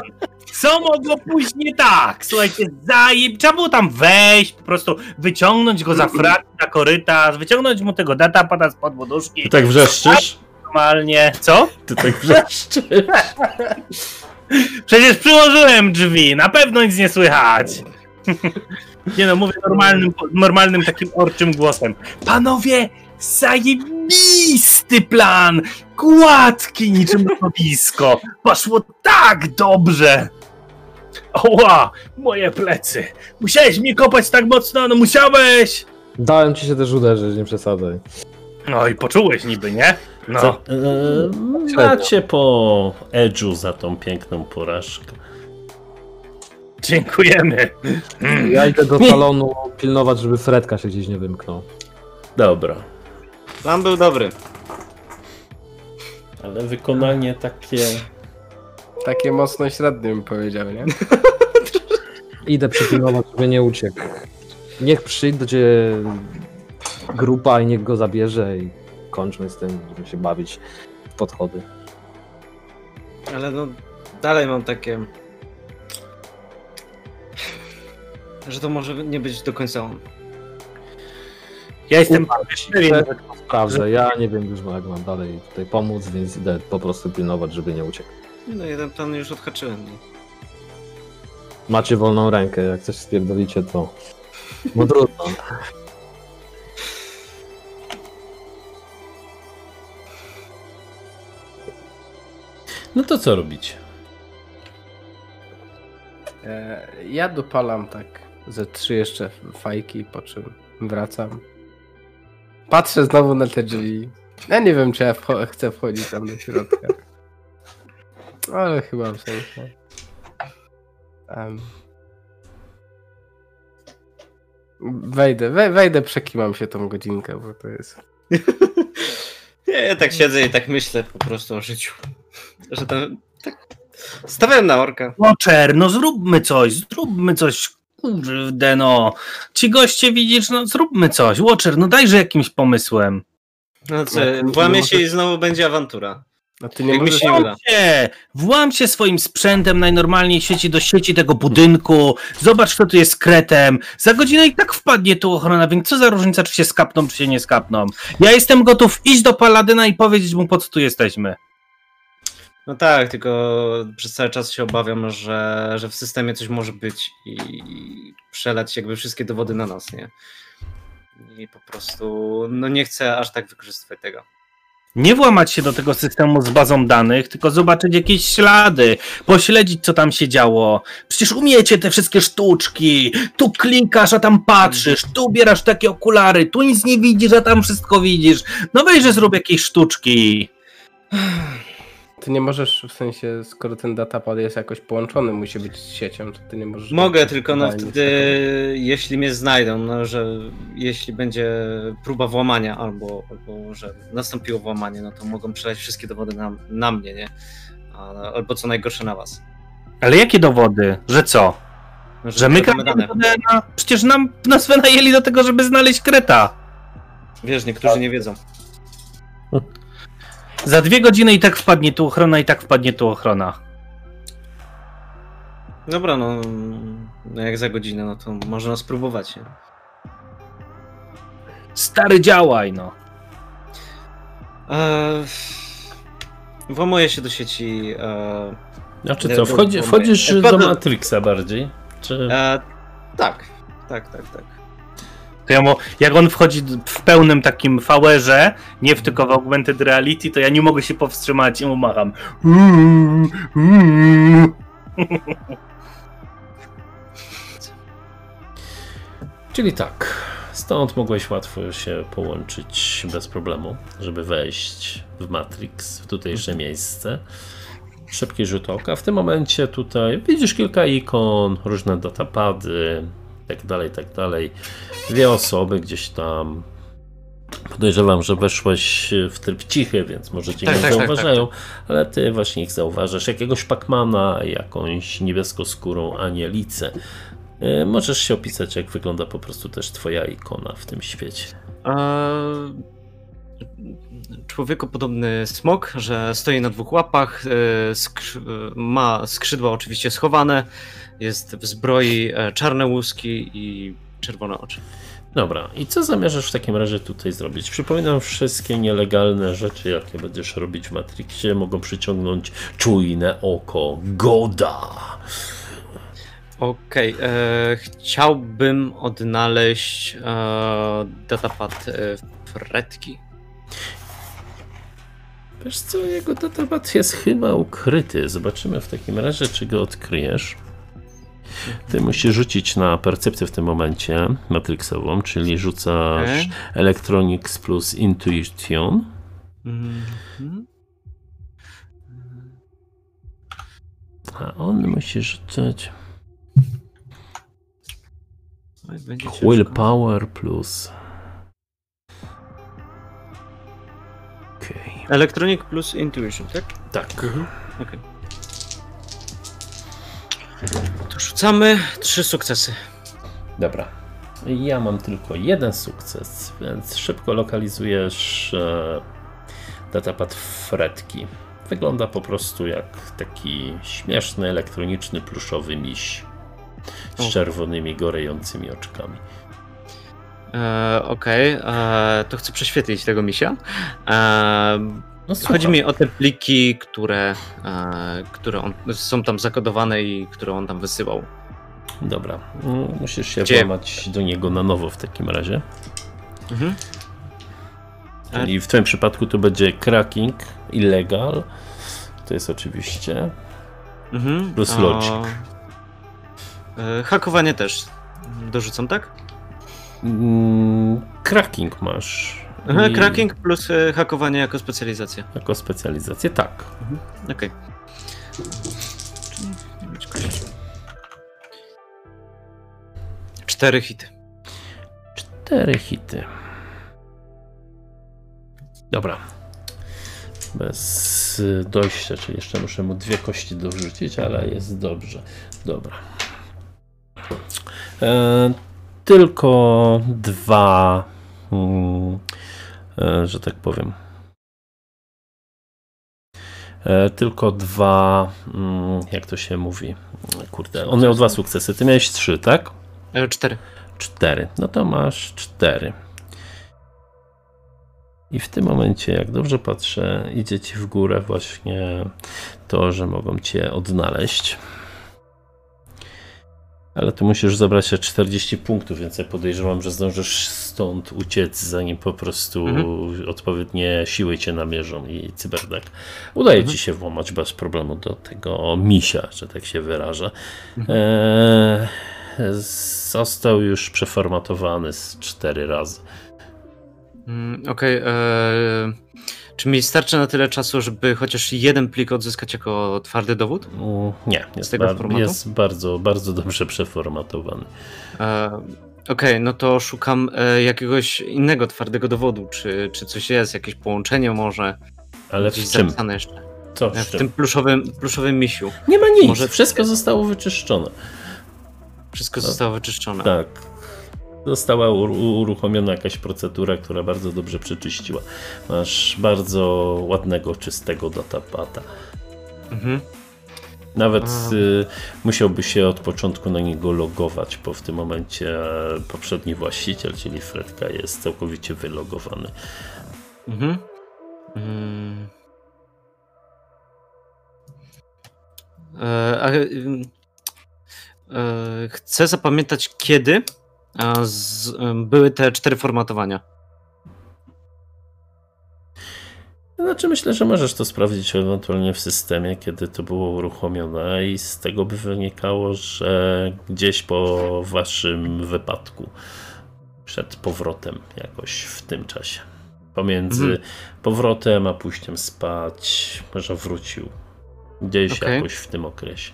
Speaker 2: Co mogło pójść nie tak? Słuchajcie, zajeb... Trzeba było tam wejść, po prostu wyciągnąć go za frak na korytarz, wyciągnąć mu tego datapada z pod
Speaker 1: Ty
Speaker 2: poduszki,
Speaker 1: tak wrzeszczysz?
Speaker 2: normalnie. Co?
Speaker 1: Ty tak wrzeszczysz?
Speaker 2: Przecież przyłożyłem drzwi, na pewno nic nie słychać. Nie no, mówię normalnym, normalnym takim orczym głosem. Panowie, zajebisty plan! Gładki niczym lodowisko. Poszło tak dobrze! Oła, moje plecy. Musiałeś mnie kopać tak mocno, no musiałeś!
Speaker 4: Dałem ci się też uderzyć, nie przesadzaj.
Speaker 2: No i poczułeś niby, nie? No.
Speaker 1: Co? E, macie po edge'u za tą piękną porażkę.
Speaker 2: Dziękujemy.
Speaker 4: Ja idę do salonu pilnować, żeby Fredka się gdzieś nie wymknął.
Speaker 1: Dobra.
Speaker 5: Plan był dobry.
Speaker 1: Ale wykonanie takie...
Speaker 3: Takie mocno średnie bym powiedział, nie?
Speaker 4: Idę przypilnować, żeby nie uciekł. Niech przyjdzie grupa i niech go zabierze i kończmy z tym, żeby się bawić w podchody.
Speaker 5: Ale no, dalej mam takie. Że to może nie być do końca on.
Speaker 2: Ja jestem
Speaker 4: Pewien, że to sprawdzę. Ja nie wiem już jak mam dalej tutaj pomóc, więc idę po prostu pilnować, żeby nie uciekł.
Speaker 5: No jeden plan już odhaczyłem. No.
Speaker 4: Macie wolną rękę, jak coś spierdolicie, to... No trudno.
Speaker 1: No to co robić?
Speaker 3: E, ja dopalam tak ze trzy jeszcze fajki, po czym wracam. Patrzę znowu na te drzwi. Ja nie wiem, czy ja wcho- chcę wchodzić tam do środka. Ale chyba w sensie. Em. Wejdę, we, wejdę, przekimam się tą godzinkę, bo to jest.
Speaker 5: Ja, ja tak siedzę i tak myślę po prostu o życiu. Że tam tak stawiam na orka.
Speaker 2: Watcher, no zróbmy coś, zróbmy coś. Kurde no. Ci goście widzisz, no zróbmy coś. Watcher, no dajże jakimś pomysłem.
Speaker 5: No co,
Speaker 3: No,
Speaker 5: włamie
Speaker 3: no,
Speaker 5: się i znowu będzie awantura.
Speaker 3: No ty nie
Speaker 5: Jak mi
Speaker 3: możesz.
Speaker 5: się uda.
Speaker 2: Nie, włam się swoim sprzętem najnormalniej w sieci do sieci tego budynku, zobacz kto tu jest kretem, za godzinę i tak wpadnie tu ochrona, więc co za różnica czy się skapną, czy się nie skapną. Ja jestem gotów iść do Paladyna i powiedzieć mu po co tu jesteśmy.
Speaker 5: No tak, tylko przez cały czas się obawiam, że, że w systemie coś może być i przelać jakby wszystkie dowody na nas, nie? I po prostu, no nie chcę aż tak wykorzystywać tego.
Speaker 2: Nie włamać się do tego systemu z bazą danych, tylko zobaczyć jakieś ślady, pośledzić co tam się działo. Przecież umiecie te wszystkie sztuczki. Tu klikasz, a tam patrzysz, tu ubierasz takie okulary, tu nic nie widzisz, a tam wszystko widzisz. No weźże zrób jakieś sztuczki.
Speaker 3: Ty nie możesz, w sensie, skoro ten datapad jest jakoś połączony, musi być z siecią, to ty nie możesz.
Speaker 5: Mogę, tylko no wtedy, jeśli mnie znajdą, no że jeśli będzie próba włamania albo, albo że nastąpiło włamanie, no to mogą przelać wszystkie dowody na, na mnie, nie? Albo co najgorsze na was.
Speaker 2: Ale jakie dowody? Że co?
Speaker 5: No,
Speaker 2: Że my
Speaker 5: krademy
Speaker 2: kradniemy DNA? Przecież nam nas wynajęli do tego, żeby znaleźć kreta.
Speaker 5: Wiesz, niektórzy nie wiedzą.
Speaker 2: Za dwie godziny i tak wpadnie tu ochrona, i tak wpadnie tu ochrona.
Speaker 5: Dobra, no, no jak za godzinę, no to można spróbować. Nie?
Speaker 2: Stary działaj, no.
Speaker 5: Eee, włamuję się do sieci. Eee,
Speaker 1: Znaczy co,
Speaker 5: to-
Speaker 1: wchodzi, wchodzisz
Speaker 5: to-
Speaker 1: do Matrixa bardziej? Czy...
Speaker 5: eee, tak, tak, tak, tak.
Speaker 2: To ja mu, jak on wchodzi w pełnym takim VR-ze, nie w tylko w augmented reality, to ja nie mogę się powstrzymać i mu macham.
Speaker 1: Czyli tak, stąd mogłeś łatwo się połączyć bez problemu, żeby wejść w Matrix, w tutejsze miejsce. Szybki rzut oka. W tym momencie tutaj widzisz kilka ikon, różne datapady, tak dalej, tak dalej. Dwie osoby gdzieś tam. Podejrzewam, że weszłeś w tryb cichy, więc może cię
Speaker 5: Tak,
Speaker 1: nie
Speaker 5: tak, tak,
Speaker 1: zauważają, ale ty właśnie ich zauważasz. Jakiegoś Pacmana, jakąś niebieskoskórą anielicę. E, Możesz się opisać, jak wygląda po prostu też twoja ikona w tym świecie.
Speaker 5: Eee, człowiekopodobny smok, że stoi na dwóch łapach, e, skrzy- e, ma skrzydła oczywiście schowane, jest w zbroi e, czarne łuski i czerwone oczy.
Speaker 1: Dobra, i co zamierzasz w takim razie tutaj zrobić? Przypominam, wszystkie nielegalne rzeczy, jakie będziesz robić w Matrixie, mogą przyciągnąć czujne oko Goda.
Speaker 5: Okej, e, chciałbym odnaleźć e, datapad e, Fredki.
Speaker 1: Wiesz co, jego datapad jest chyba ukryty. Zobaczymy w takim razie, czy go odkryjesz. Ty musisz rzucić na percepcję w tym momencie matrixową, czyli rzucasz
Speaker 5: Okej.
Speaker 1: Electronics plus Intuition.
Speaker 5: Mhm.
Speaker 1: A on musi rzucać. Willpower plus. Okej.
Speaker 5: Electronic plus Intuition, tak?
Speaker 1: Tak.
Speaker 5: Okej. To rzucamy trzy sukcesy.
Speaker 1: Dobra. Ja mam tylko jeden sukces, więc szybko lokalizujesz e, datapad Fredki. Wygląda po prostu jak taki śmieszny, elektroniczny, pluszowy miś z
Speaker 5: O.
Speaker 1: czerwonymi, gorejącymi oczkami.
Speaker 5: E, Okej, e, to chcę prześwietlić tego misia. E,
Speaker 1: No,
Speaker 5: chodzi mi o te pliki, które, e, które on, są tam zakodowane i które on tam wysyłał.
Speaker 1: Dobra, mm, musisz się
Speaker 5: Gdzie?
Speaker 1: włamać do niego na nowo w takim razie.
Speaker 5: Mhm.
Speaker 1: Czyli w twoim przypadku to będzie cracking, illegal. to jest oczywiście.
Speaker 5: Mhm.
Speaker 1: Plus
Speaker 5: a-
Speaker 1: logic.
Speaker 5: e, Hakowanie też dorzucam, tak?
Speaker 1: Mm, cracking masz.
Speaker 5: Aha,
Speaker 1: I-
Speaker 5: Cracking plus e, hakowanie jako specjalizacja.
Speaker 1: Jako specjalizację, tak.
Speaker 5: Okej. Czyli nie być kości. Cztery hity.
Speaker 1: Cztery hity. Dobra. Bez y, dojścia, czyli jeszcze muszę mu dwie kości dorzucić, ale jest dobrze. Dobra. E, tylko dwa, mm, e, że tak powiem. E, tylko dwa, mm, jak to się mówi? Kurde, on miał dwa sukcesy. Ty miałeś trzy, tak?
Speaker 5: E, cztery.
Speaker 1: Cztery. No to masz cztery. I w tym momencie, jak dobrze patrzę, idzie ci w górę właśnie to, że mogą cię odnaleźć. Ale tu musisz zabrać się 40 punktów, więc ja podejrzewam, że zdążysz stąd uciec, zanim po prostu
Speaker 5: Mhm.
Speaker 1: odpowiednie siły cię namierzą i cyberdak. Udaje
Speaker 5: Mhm.
Speaker 1: ci się włamać bez problemu do tego misia, że tak się wyrażę.
Speaker 5: Mhm.
Speaker 1: Eee, został już przeformatowany z cztery razy.
Speaker 5: Mm, Okej. e, Czy mi starczy na tyle czasu, żeby chociaż jeden plik odzyskać jako twardy dowód?
Speaker 1: Nie, jest,
Speaker 5: tego formatu?
Speaker 1: jest bardzo, bardzo dobrze przeformatowany.
Speaker 5: E, Okej, no to szukam e, jakiegoś innego twardego dowodu. Czy, czy coś jest, jakieś połączenie może?
Speaker 1: Ale w czym?
Speaker 5: jeszcze.
Speaker 1: Co
Speaker 5: E,
Speaker 1: w
Speaker 5: W
Speaker 1: czym?
Speaker 5: tym pluszowym, pluszowym misiu.
Speaker 1: Nie ma nic,
Speaker 5: może-
Speaker 1: wszystko zostało wyczyszczone.
Speaker 5: Wszystko
Speaker 1: No.
Speaker 5: zostało wyczyszczone.
Speaker 1: Tak. Została ur- uruchomiona jakaś procedura, która bardzo dobrze przeczyściła. Masz bardzo ładnego, czystego datapada.
Speaker 5: Mhm.
Speaker 1: Nawet y, musiałby się od początku na niego logować, bo w tym momencie e, poprzedni właściciel, czyli Fredka, jest całkowicie wylogowany.
Speaker 5: Mhm. Mm. E, ym, e, chcę zapamiętać, kiedy z, były te cztery formatowania.
Speaker 1: Znaczy myślę, że możesz to sprawdzić ewentualnie w systemie, kiedy to było uruchomione i z tego by wynikało, że gdzieś po waszym wypadku, przed powrotem jakoś w tym czasie. Pomiędzy
Speaker 5: Mhm.
Speaker 1: powrotem a pójściem spać, może wrócił. Gdzieś
Speaker 5: Okej.
Speaker 1: jakoś w tym okresie.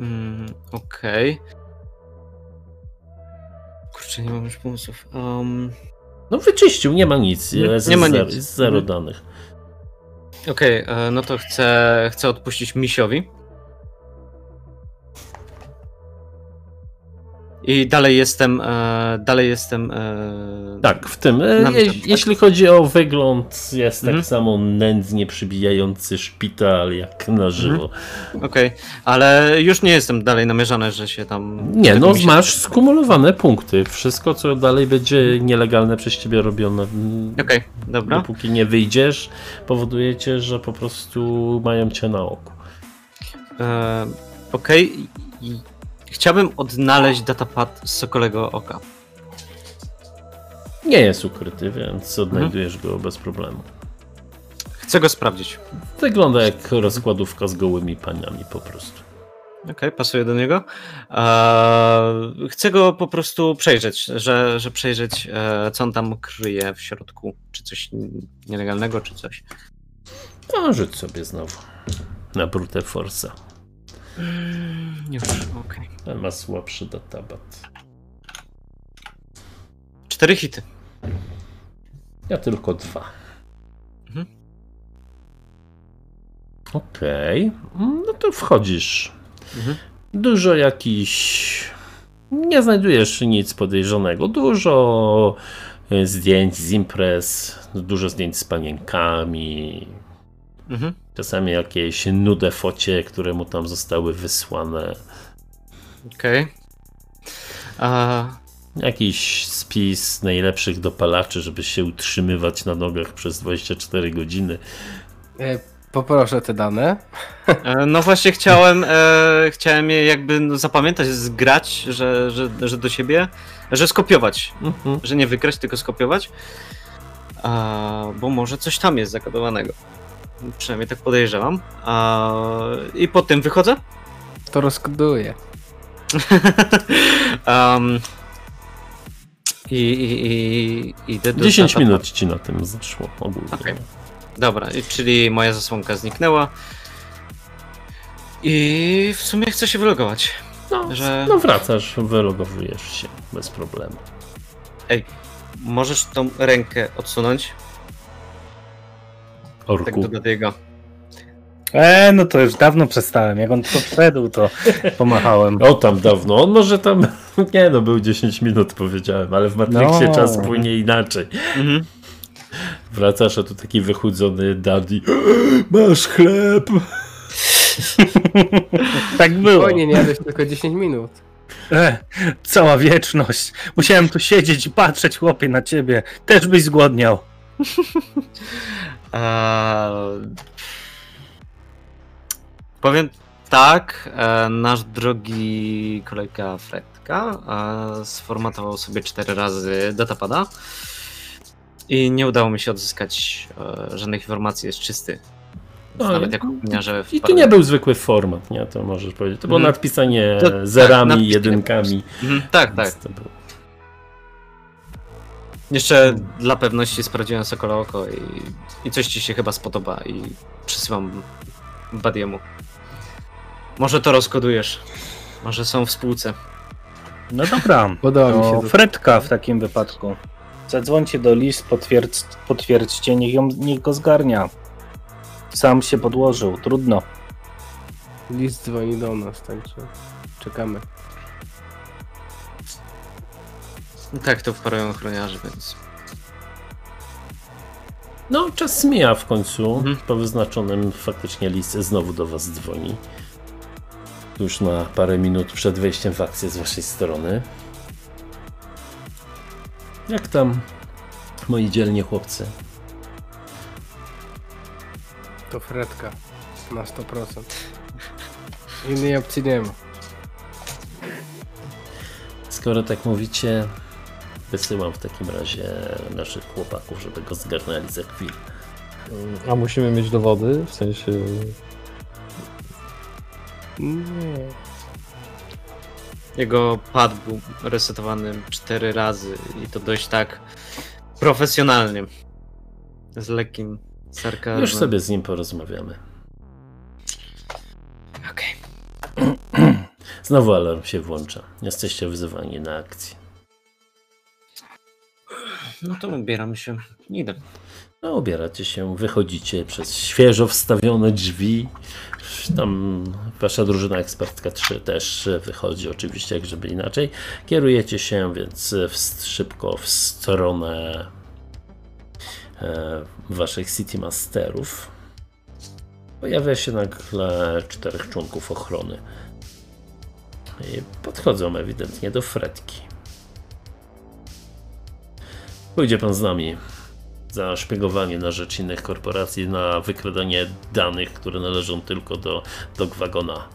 Speaker 5: Mm, Okej. Kurczę, nie mam już pomysłów. Um,
Speaker 1: No wyczyścił, nie ma nic.
Speaker 5: Nie-
Speaker 1: Jest
Speaker 5: nie ma
Speaker 1: zero,
Speaker 5: nic.
Speaker 1: zero danych.
Speaker 5: Okej, e, no to chcę, chcę odpuścić misiowi. I dalej jestem, e, dalej jestem. E,
Speaker 1: Tak, w tym. e, Je,
Speaker 5: tak?
Speaker 1: jeśli chodzi o wygląd, jest
Speaker 5: Mhm.
Speaker 1: tak samo nędznie przybijający szpital jak na żywo.
Speaker 5: Okej, ale już nie jestem dalej namierzany, że się tam.
Speaker 1: Nie, no masz skumulowane punkty. Wszystko, co dalej będzie nielegalne przez ciebie robione,
Speaker 5: Okej, dobra.
Speaker 1: dopóki nie wyjdziesz, powoduje cię, że po prostu mają cię na oku.
Speaker 5: E, Okej. i Chciałbym odnaleźć datapad z Sokolego Oka.
Speaker 1: Nie jest ukryty, więc
Speaker 5: Mhm.
Speaker 1: odnajdujesz go bez problemu.
Speaker 5: Chcę go sprawdzić.
Speaker 1: Wygląda jak rozkładówka z gołymi paniami po prostu.
Speaker 5: Okej, pasuje do niego. Eee, chcę go po prostu przejrzeć, że, że przejrzeć, e, co on tam kryje w środku. Czy coś nielegalnego, czy coś.
Speaker 1: No, rzuć sobie znowu na brute force.
Speaker 5: Już, okej.
Speaker 1: Ten ma słabszy databat.
Speaker 5: Cztery hity.
Speaker 1: Ja tylko dwa.
Speaker 5: Mhm.
Speaker 1: Okej, no to wchodzisz.
Speaker 5: Mhm.
Speaker 1: Dużo jakiś. Nie znajdujesz nic podejrzanego. Dużo e, zdjęć z imprez, dużo zdjęć z panienkami.
Speaker 5: Mhm.
Speaker 1: Czasami jakieś nude focie, które mu tam zostały wysłane.
Speaker 5: Okej. A,
Speaker 1: Jakiś spis najlepszych dopalaczy, żeby się utrzymywać na nogach przez 24 godziny.
Speaker 3: E, Poproszę te dane.
Speaker 5: e, no właśnie chciałem, e, chciałem je jakby no, zapamiętać, zgrać, że, że, że do siebie, że skopiować.
Speaker 1: Mhm.
Speaker 5: Że nie wygrać, tylko skopiować. A, bo może coś tam jest zakodowanego. Przynajmniej tak podejrzewam. A, I po tym wychodzę.
Speaker 3: To rozkoduje.
Speaker 5: um, i, i, i idę do
Speaker 1: 10
Speaker 5: data-
Speaker 1: minut ci na tym zaszło ogólnie.
Speaker 5: Okej. Dobra, czyli moja zasłonka zniknęła. I w sumie chcę się wylogować.
Speaker 1: No,
Speaker 5: że-
Speaker 1: no wracasz, wylogowujesz się bez problemu.
Speaker 5: Możesz tą rękę odsunąć? Tak
Speaker 1: Orku.
Speaker 5: do Bladiego.
Speaker 2: E, no to już dawno przestałem. Jak on wszedł, to pomachałem.
Speaker 1: O tam dawno, on może tam, nie no, był 10 minut powiedziałem, ale w Matrixie
Speaker 2: No.
Speaker 1: czas płynie inaczej.
Speaker 5: Mhm.
Speaker 1: Wracasz, a tu taki wychudzony daddy. Masz chleb!
Speaker 2: Tak było.
Speaker 3: Spokojnie, nie jadłeś tylko 10 minut.
Speaker 2: E, cała wieczność. Musiałem tu siedzieć i patrzeć, chłopie, na ciebie. Też byś zgłodniał.
Speaker 5: Eee, powiem tak, e, nasz drogi kolega Fredka e, sformatował sobie cztery razy datapada i nie udało mi się odzyskać e, żadnych informacji, jest czysty.
Speaker 1: No,
Speaker 5: Nawet jak opinia, że
Speaker 1: I to nie był zwykły format, nie? To możesz powiedzieć. To było
Speaker 5: Mhm.
Speaker 1: nadpisanie
Speaker 5: To- tak,
Speaker 1: zerami, jedynkami.
Speaker 5: Mhm, tak, tak.
Speaker 1: Więc to było.
Speaker 5: Jeszcze dla pewności sprawdziłem Sokola Oko i, i coś ci się chyba spodoba i przysyłam Badiemu. Może to rozkodujesz. Może są w spółce.
Speaker 2: No dobra.
Speaker 3: Podoba mi się
Speaker 2: To
Speaker 3: to.
Speaker 2: Fredka w takim wypadku. Zadzwońcie do list, potwierdź, potwierdźcie, niech, ją, niech go zgarnia. Sam się podłożył, trudno.
Speaker 3: List dzwoni do nas, także czekamy.
Speaker 5: Tak, to wparują ochroniarze, więc.
Speaker 1: No, czas mija w końcu.
Speaker 5: Mhm.
Speaker 1: Po wyznaczonym faktycznie listie znowu do was dzwoni. Już na parę minut przed wejściem w akcję z waszej strony. Jak tam, moi dzielni chłopcy?
Speaker 3: To Fredka. Na 100%. Innej opcji nie ma.
Speaker 1: Skoro tak mówicie, wysyłam w takim razie naszych chłopaków, żeby go zgarnęli za chwilę.
Speaker 4: A musimy mieć dowody, w sensie...
Speaker 3: Nie.
Speaker 5: Jego pad był resetowany cztery razy i to dość tak profesjonalnie. Z lekkim sarkazmem.
Speaker 1: Już sobie z nim porozmawiamy.
Speaker 5: Okej.
Speaker 1: Znowu alarm się włącza. Jesteście wzywani na akcję.
Speaker 5: No to ubieram się. Idę.
Speaker 1: No, ubieracie się, wychodzicie przez świeżo wstawione drzwi. Tam wasza drużyna ekspertka 3 też wychodzi, oczywiście, jak żeby inaczej. Kierujecie się więc w, szybko w stronę e, waszych City Masterów. Pojawia się nagle czterech członków ochrony. I podchodzą ewidentnie do Fredki. Pójdzie pan z nami za szpiegowanie na rzecz innych korporacji, na wykradanie danych, które należą tylko do Dogwagona.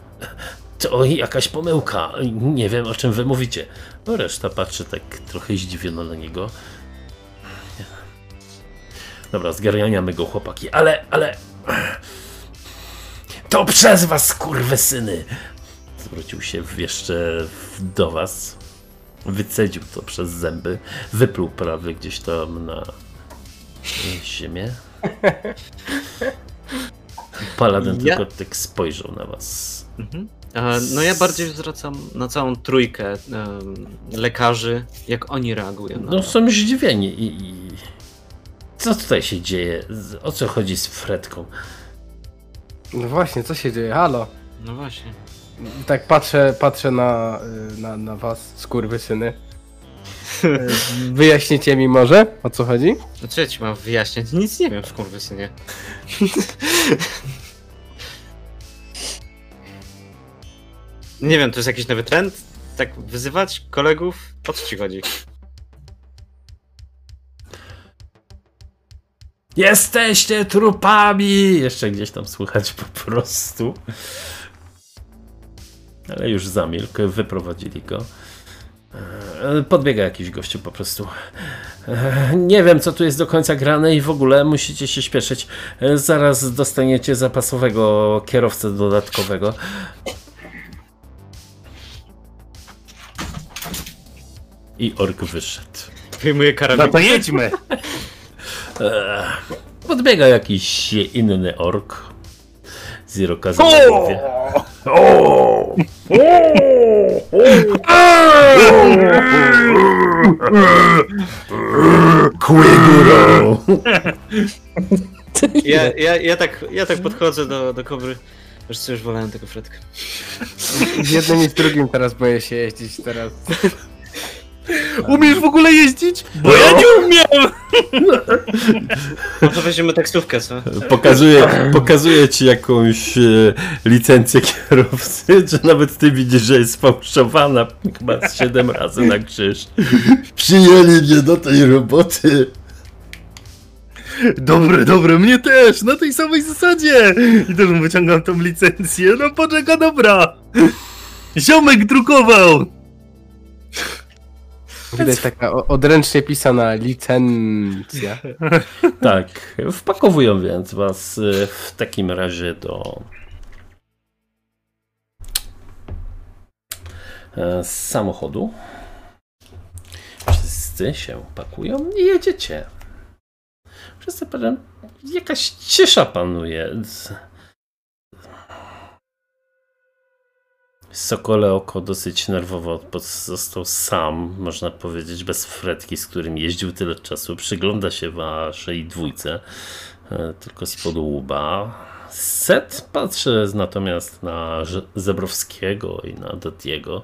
Speaker 1: To jakaś pomyłka. Nie wiem, o czym wy mówicie. No reszta patrzy tak trochę zdziwiona na niego. Dobra, zgarniamy go, chłopaki. Ale, ale... To przez was, syny! Zwrócił się jeszcze do was. Wycedził to przez zęby. Wypluł prawie gdzieś tam na ziemię. Paladin
Speaker 5: Ja-
Speaker 1: tylko tak spojrzał na was.
Speaker 5: Mhm. No ja bardziej zwracam na całą trójkę lekarzy, jak oni reagują na
Speaker 1: No są zdziwieni i, i... Co tutaj się dzieje? O co chodzi z Fredką?
Speaker 3: No właśnie, co się dzieje? Halo.
Speaker 5: No właśnie.
Speaker 3: Tak patrzę, patrzę na, y, na, na was, skurwysyny. Wyjaśnicie mi może, o co chodzi?
Speaker 5: No co ja ci mam wyjaśniać? Nic nie wiem w kurwysynie. nie wiem, to jest jakiś nowy trend? Tak wyzywać kolegów? O co ci chodzi?
Speaker 1: Jesteście trupami! Jeszcze gdzieś tam słychać po prostu. Ale już zamilkł, wyprowadzili go. E, Podbiega jakiś gościu po prostu. E, Nie wiem, co tu jest do końca grane i w ogóle musicie się śpieszyć. E, Zaraz dostaniecie zapasowego kierowcę dodatkowego. I ork wyszedł.
Speaker 5: Wyjmuję
Speaker 2: No
Speaker 5: karabin.
Speaker 2: to jedźmy.
Speaker 1: Podbiega jakiś inny ork. Zero Kazanowie. Górą!
Speaker 5: Ja, ja, ja, tak, ja tak podchodzę do, do kobry. Wiesz co, już wolałem tego Fredka.
Speaker 3: Z jednym i z drugim teraz boję się jeździć teraz.
Speaker 2: Umiesz w ogóle jeździć? Bo ja nie umiem!
Speaker 5: Może weźmiemy taksówkę, co?
Speaker 1: Pokazuje, pokazuje ci jakąś e, licencję kierowcy, że nawet ty widzisz, że jest fałszowana chyba z 7 razy na krzyż. Przyjęli mnie do tej roboty.
Speaker 2: Dobre, dobre, mnie też, na tej samej zasadzie. I też mu wyciągam tą licencję. No poczeka, dobra. Ziomek drukował.
Speaker 3: Widać taka odręcznie pisana licencja.
Speaker 1: Tak, wpakowują więc was e, w takim razie do e, samochodu. Wszyscy się pakują i jedziecie. Wszyscy powiem, jakaś cisza panuje. Sokole oko dosyć nerwowo został sam, można powiedzieć, bez fretki, z którym jeździł tyle czasu. Przygląda się waszej dwójce, e, tylko z łba. Set patrzy natomiast na Zebrowskiego i na Dotiego.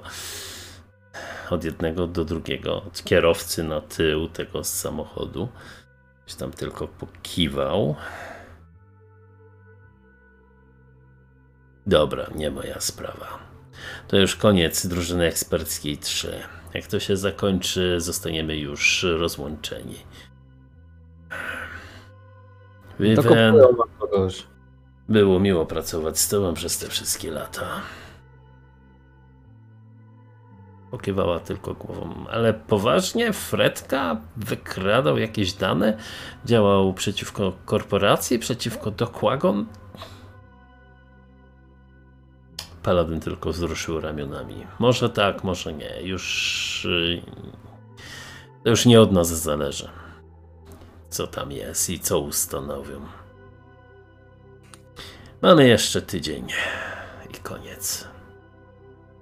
Speaker 1: Od jednego do drugiego, od kierowcy na tył tego samochodu. Ktoś tam tylko pokiwał. Dobra, nie moja sprawa. To już koniec drużyny eksperckiej 3. Jak to się zakończy, zostaniemy już rozłączeni. Vivian, było miło pracować z tobą przez te wszystkie lata. Pokiwała tylko głową. Ale poważnie? Fredka wykradał jakieś dane? Działał przeciwko korporacji? Przeciwko Dokłagon? Paladyn tylko wzruszył ramionami. Może tak, może nie. Już. y, To już nie od nas zależy. Co tam jest i co ustanowią. Mamy jeszcze tydzień. I koniec.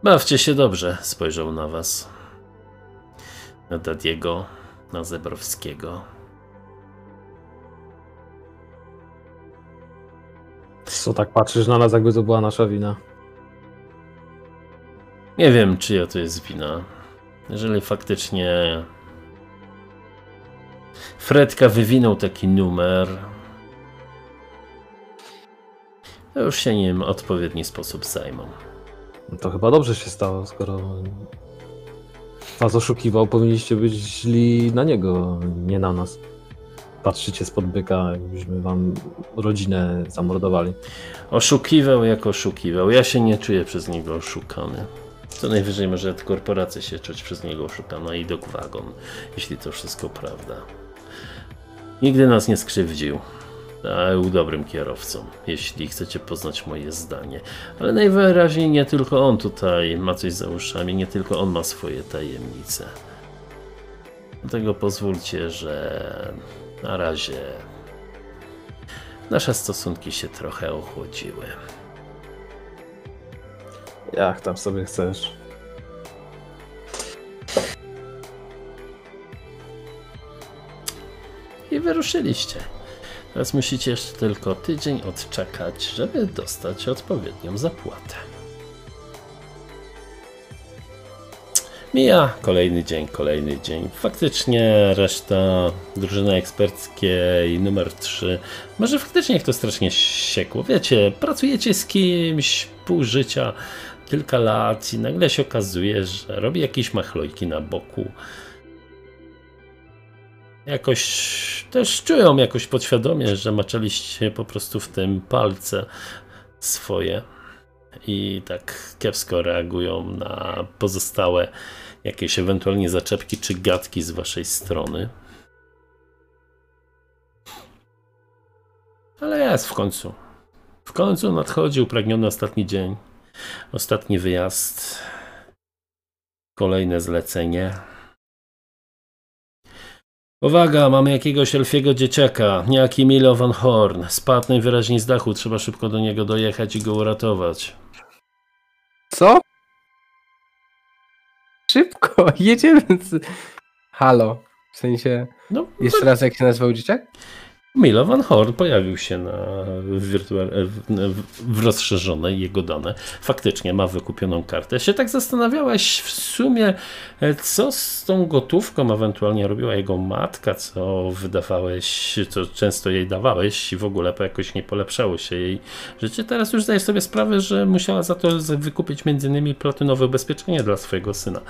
Speaker 1: Bawcie się dobrze, spojrzał na was. Na Dadiego, na Zebrowskiego.
Speaker 4: Co tak patrzysz na nas, jakby to była nasza wina?
Speaker 1: Nie wiem, czyja to jest wina. Jeżeli faktycznie Fredka wywinął taki numer, to już się nim odpowiedni sposób zajmą.
Speaker 4: No to chyba dobrze się stało, skoro was oszukiwał, powinniście być źli na niego, nie na nas. Patrzycie spod byka, jakbyśmy wam rodzinę zamordowali.
Speaker 1: Oszukiwał jak oszukiwał. Ja się nie czuję przez niego oszukany. Co najwyżej może korporacja się czuć przez niego oszukana i Dokwagon, jeśli to wszystko prawda. Nigdy nas nie skrzywdził. Był dobrym kierowcą, jeśli chcecie poznać moje zdanie. Ale najwyraźniej nie tylko on tutaj ma coś za uszami, nie tylko on ma swoje tajemnice. Dlatego pozwólcie, że na razie nasze stosunki się trochę ochłodziły.
Speaker 4: Jak tam sobie chcesz.
Speaker 1: I wyruszyliście. Teraz musicie jeszcze tylko tydzień odczekać, żeby dostać odpowiednią zapłatę. Mija kolejny dzień, kolejny dzień. Faktycznie reszta drużyny eksperckiej numer 3. Może faktycznie to strasznie siekło. Wiecie, pracujecie z kimś pół życia, kilka lat i nagle się okazuje, że robi jakieś machlojki na boku. Jakoś też czują jakoś podświadomie, że maczaliście po prostu w tym palce swoje i tak kiepsko reagują na pozostałe jakieś ewentualnie zaczepki czy gadki z waszej strony. Ale jest w końcu. W końcu nadchodzi upragniony ostatni dzień. Ostatni wyjazd. Kolejne zlecenie. Uwaga, mamy jakiegoś elfiego dzieciaka. Niejaki Milo van Horn. Spadł najwyraźniej z dachu. Trzeba szybko do niego dojechać i go uratować.
Speaker 3: Co? Szybko, jedziemy. z- Halo. W sensie.
Speaker 1: No,
Speaker 3: Jeszcze raz, jak się nazywał dzieciak?
Speaker 1: Milo Van Horn pojawił się na w, w rozszerzonej jego dane. Faktycznie ma wykupioną kartę. Się tak zastanawiałeś w sumie, e, co z tą gotówką ewentualnie robiła jego matka, co wydawałeś, co często jej dawałeś i w ogóle jakoś nie polepszało się jej życie. Teraz już zdajesz sobie sprawę, że musiała za to wykupić innymi platynowe ubezpieczenie dla swojego syna.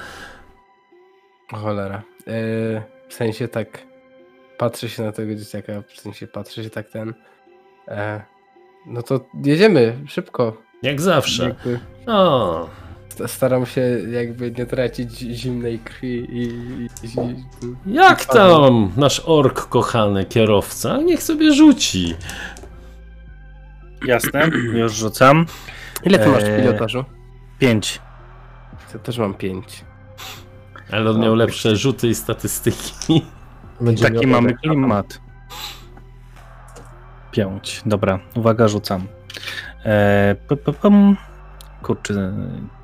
Speaker 3: Cholera. Yy, w sensie tak. Patrzę się na tego dzieciaka, w sensie patrzę się tak ten. E, no to jedziemy, szybko.
Speaker 1: Jak zawsze.
Speaker 3: Jakby
Speaker 1: O,
Speaker 3: sta- staram się jakby nie tracić zimnej krwi i. i, i
Speaker 1: jak tam nasz ork kochany kierowca? Niech sobie rzuci.
Speaker 2: Jasne, już rzucam.
Speaker 3: Ile ty masz
Speaker 2: Eee,
Speaker 3: pilotażu?
Speaker 2: Pięć.
Speaker 3: Ja też mam pięć.
Speaker 1: Ale on
Speaker 2: No,
Speaker 1: miał lepsze rzuty i statystyki.
Speaker 4: Będzie
Speaker 2: Taki mamy klimat. Pięć. Dobra, uwaga, rzucam. Eee, p, p, pum. Kurczę,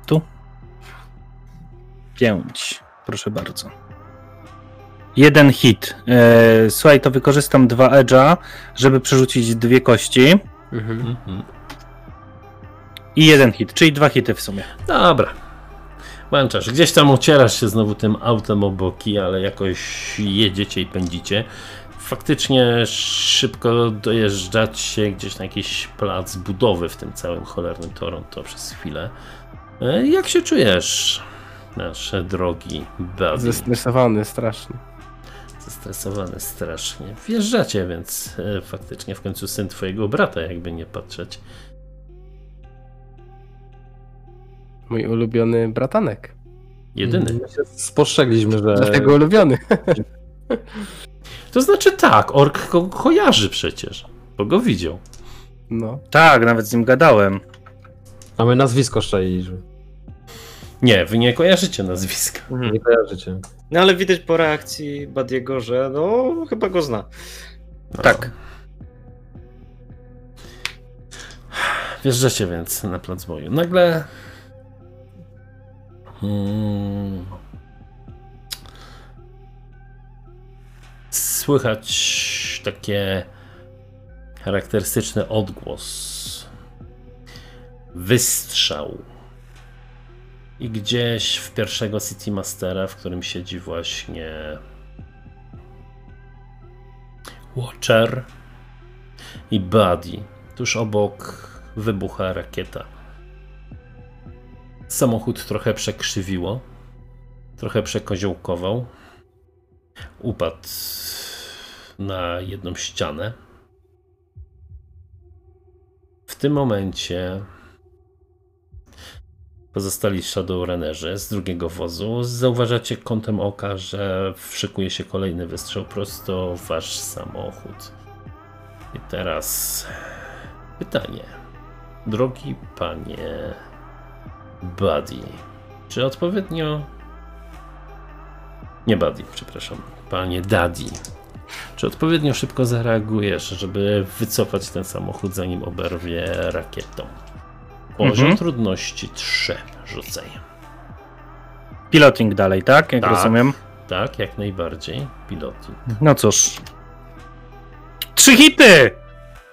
Speaker 2: tu. Pięć. Proszę bardzo. Jeden hit. Eee, słuchaj, to wykorzystam dwa edge'a, żeby przerzucić dwie kości.
Speaker 3: Mhm.
Speaker 2: I jeden hit, czyli dwa hity w sumie.
Speaker 1: Dobra. Męczasz, gdzieś tam ucierasz się znowu tym autem o boki, ale jakoś jedziecie i pędzicie. Faktycznie szybko dojeżdżacie gdzieś na jakiś plac budowy w tym całym cholernym Toronto przez chwilę. E, Jak się czujesz, nasze drogi Buddy?
Speaker 3: Zestresowany strasznie.
Speaker 1: Zestresowany strasznie. Wjeżdżacie, więc e, faktycznie w końcu syn twojego brata, jakby nie patrzeć.
Speaker 3: Mój ulubiony bratanek.
Speaker 1: Jedyny.
Speaker 4: My się Spostrzegliśmy, że
Speaker 3: Dlatego ulubiony.
Speaker 1: To znaczy tak, ork go kojarzy przecież, bo go widział.
Speaker 3: No.
Speaker 2: Tak, nawet z nim gadałem.
Speaker 4: a my nazwisko szczeliliśmy.
Speaker 1: Nie, wy nie kojarzycie nazwiska.
Speaker 4: Nie kojarzycie.
Speaker 5: No ale widać po reakcji Badiego, że no chyba go zna.
Speaker 2: Tak.
Speaker 1: Wjeżdżacie więc na plac boju. Nagle. Hmm, słychać takie charakterystyczny odgłos. Wystrzał. I gdzieś w pierwszego City Mastera, w którym siedzi właśnie Watcher i Buddy. Tuż obok wybucha rakieta. Samochód trochę przekrzywiło, trochę przekoziołkował. Upadł na jedną ścianę. W tym momencie pozostali Shadowrunnerzy z drugiego wozu. Zauważacie kątem oka, że szykuje się kolejny wystrzał prosto w wasz samochód. I teraz pytanie. Drogi panie Buddy, czy odpowiednio. Nie Buddy, przepraszam. Panie Daddy. Czy odpowiednio szybko zareagujesz, żeby wycofać ten samochód, zanim oberwie rakietą? Poziom
Speaker 2: Mhm.
Speaker 1: trudności 3. Rzucaj.
Speaker 2: Piloting dalej, tak? Jak
Speaker 1: Tak.
Speaker 2: rozumiem.
Speaker 1: Tak, jak najbardziej. Piloting.
Speaker 2: No cóż. Trzy hity!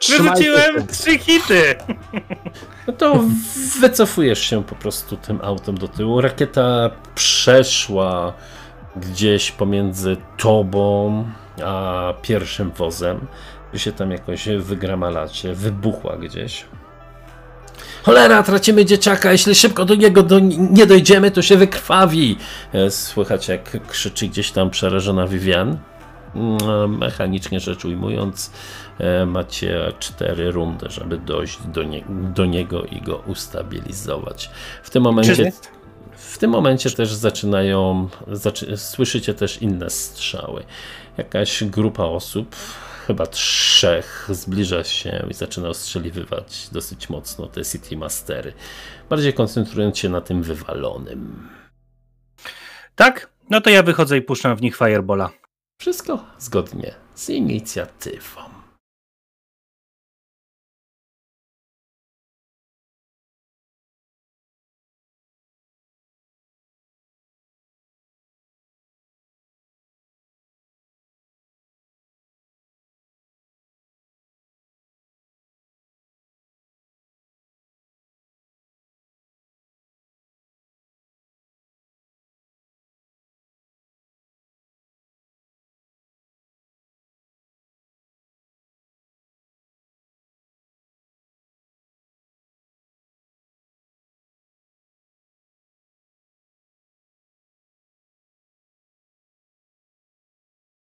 Speaker 2: Wyrzuciłem trzy hity!
Speaker 1: No to wycofujesz się po prostu tym autem do tyłu. Rakieta przeszła gdzieś pomiędzy tobą a pierwszym wozem. Wy się tam jakoś wygramalacie, wybuchła gdzieś. Cholera, tracimy dzieciaka, jeśli szybko do niego do, nie dojdziemy, to się wykrwawi. E, Słychać jak krzyczy gdzieś tam przerażona Vivian. Mm, Mechanicznie rzecz ujmując, macie cztery rundy, żeby dojść do, nie, do niego i go ustabilizować. W tym momencie, w tym momencie też zaczynają, zaczy, słyszycie też inne strzały. Jakaś grupa osób chyba trzech zbliża się i zaczyna ostrzeliwywać dosyć mocno te City Mastery. Bardziej koncentrując się na tym wywalonym.
Speaker 2: Tak? No to ja wychodzę i puszczam w nich Firebola.
Speaker 1: Wszystko zgodnie z inicjatywą.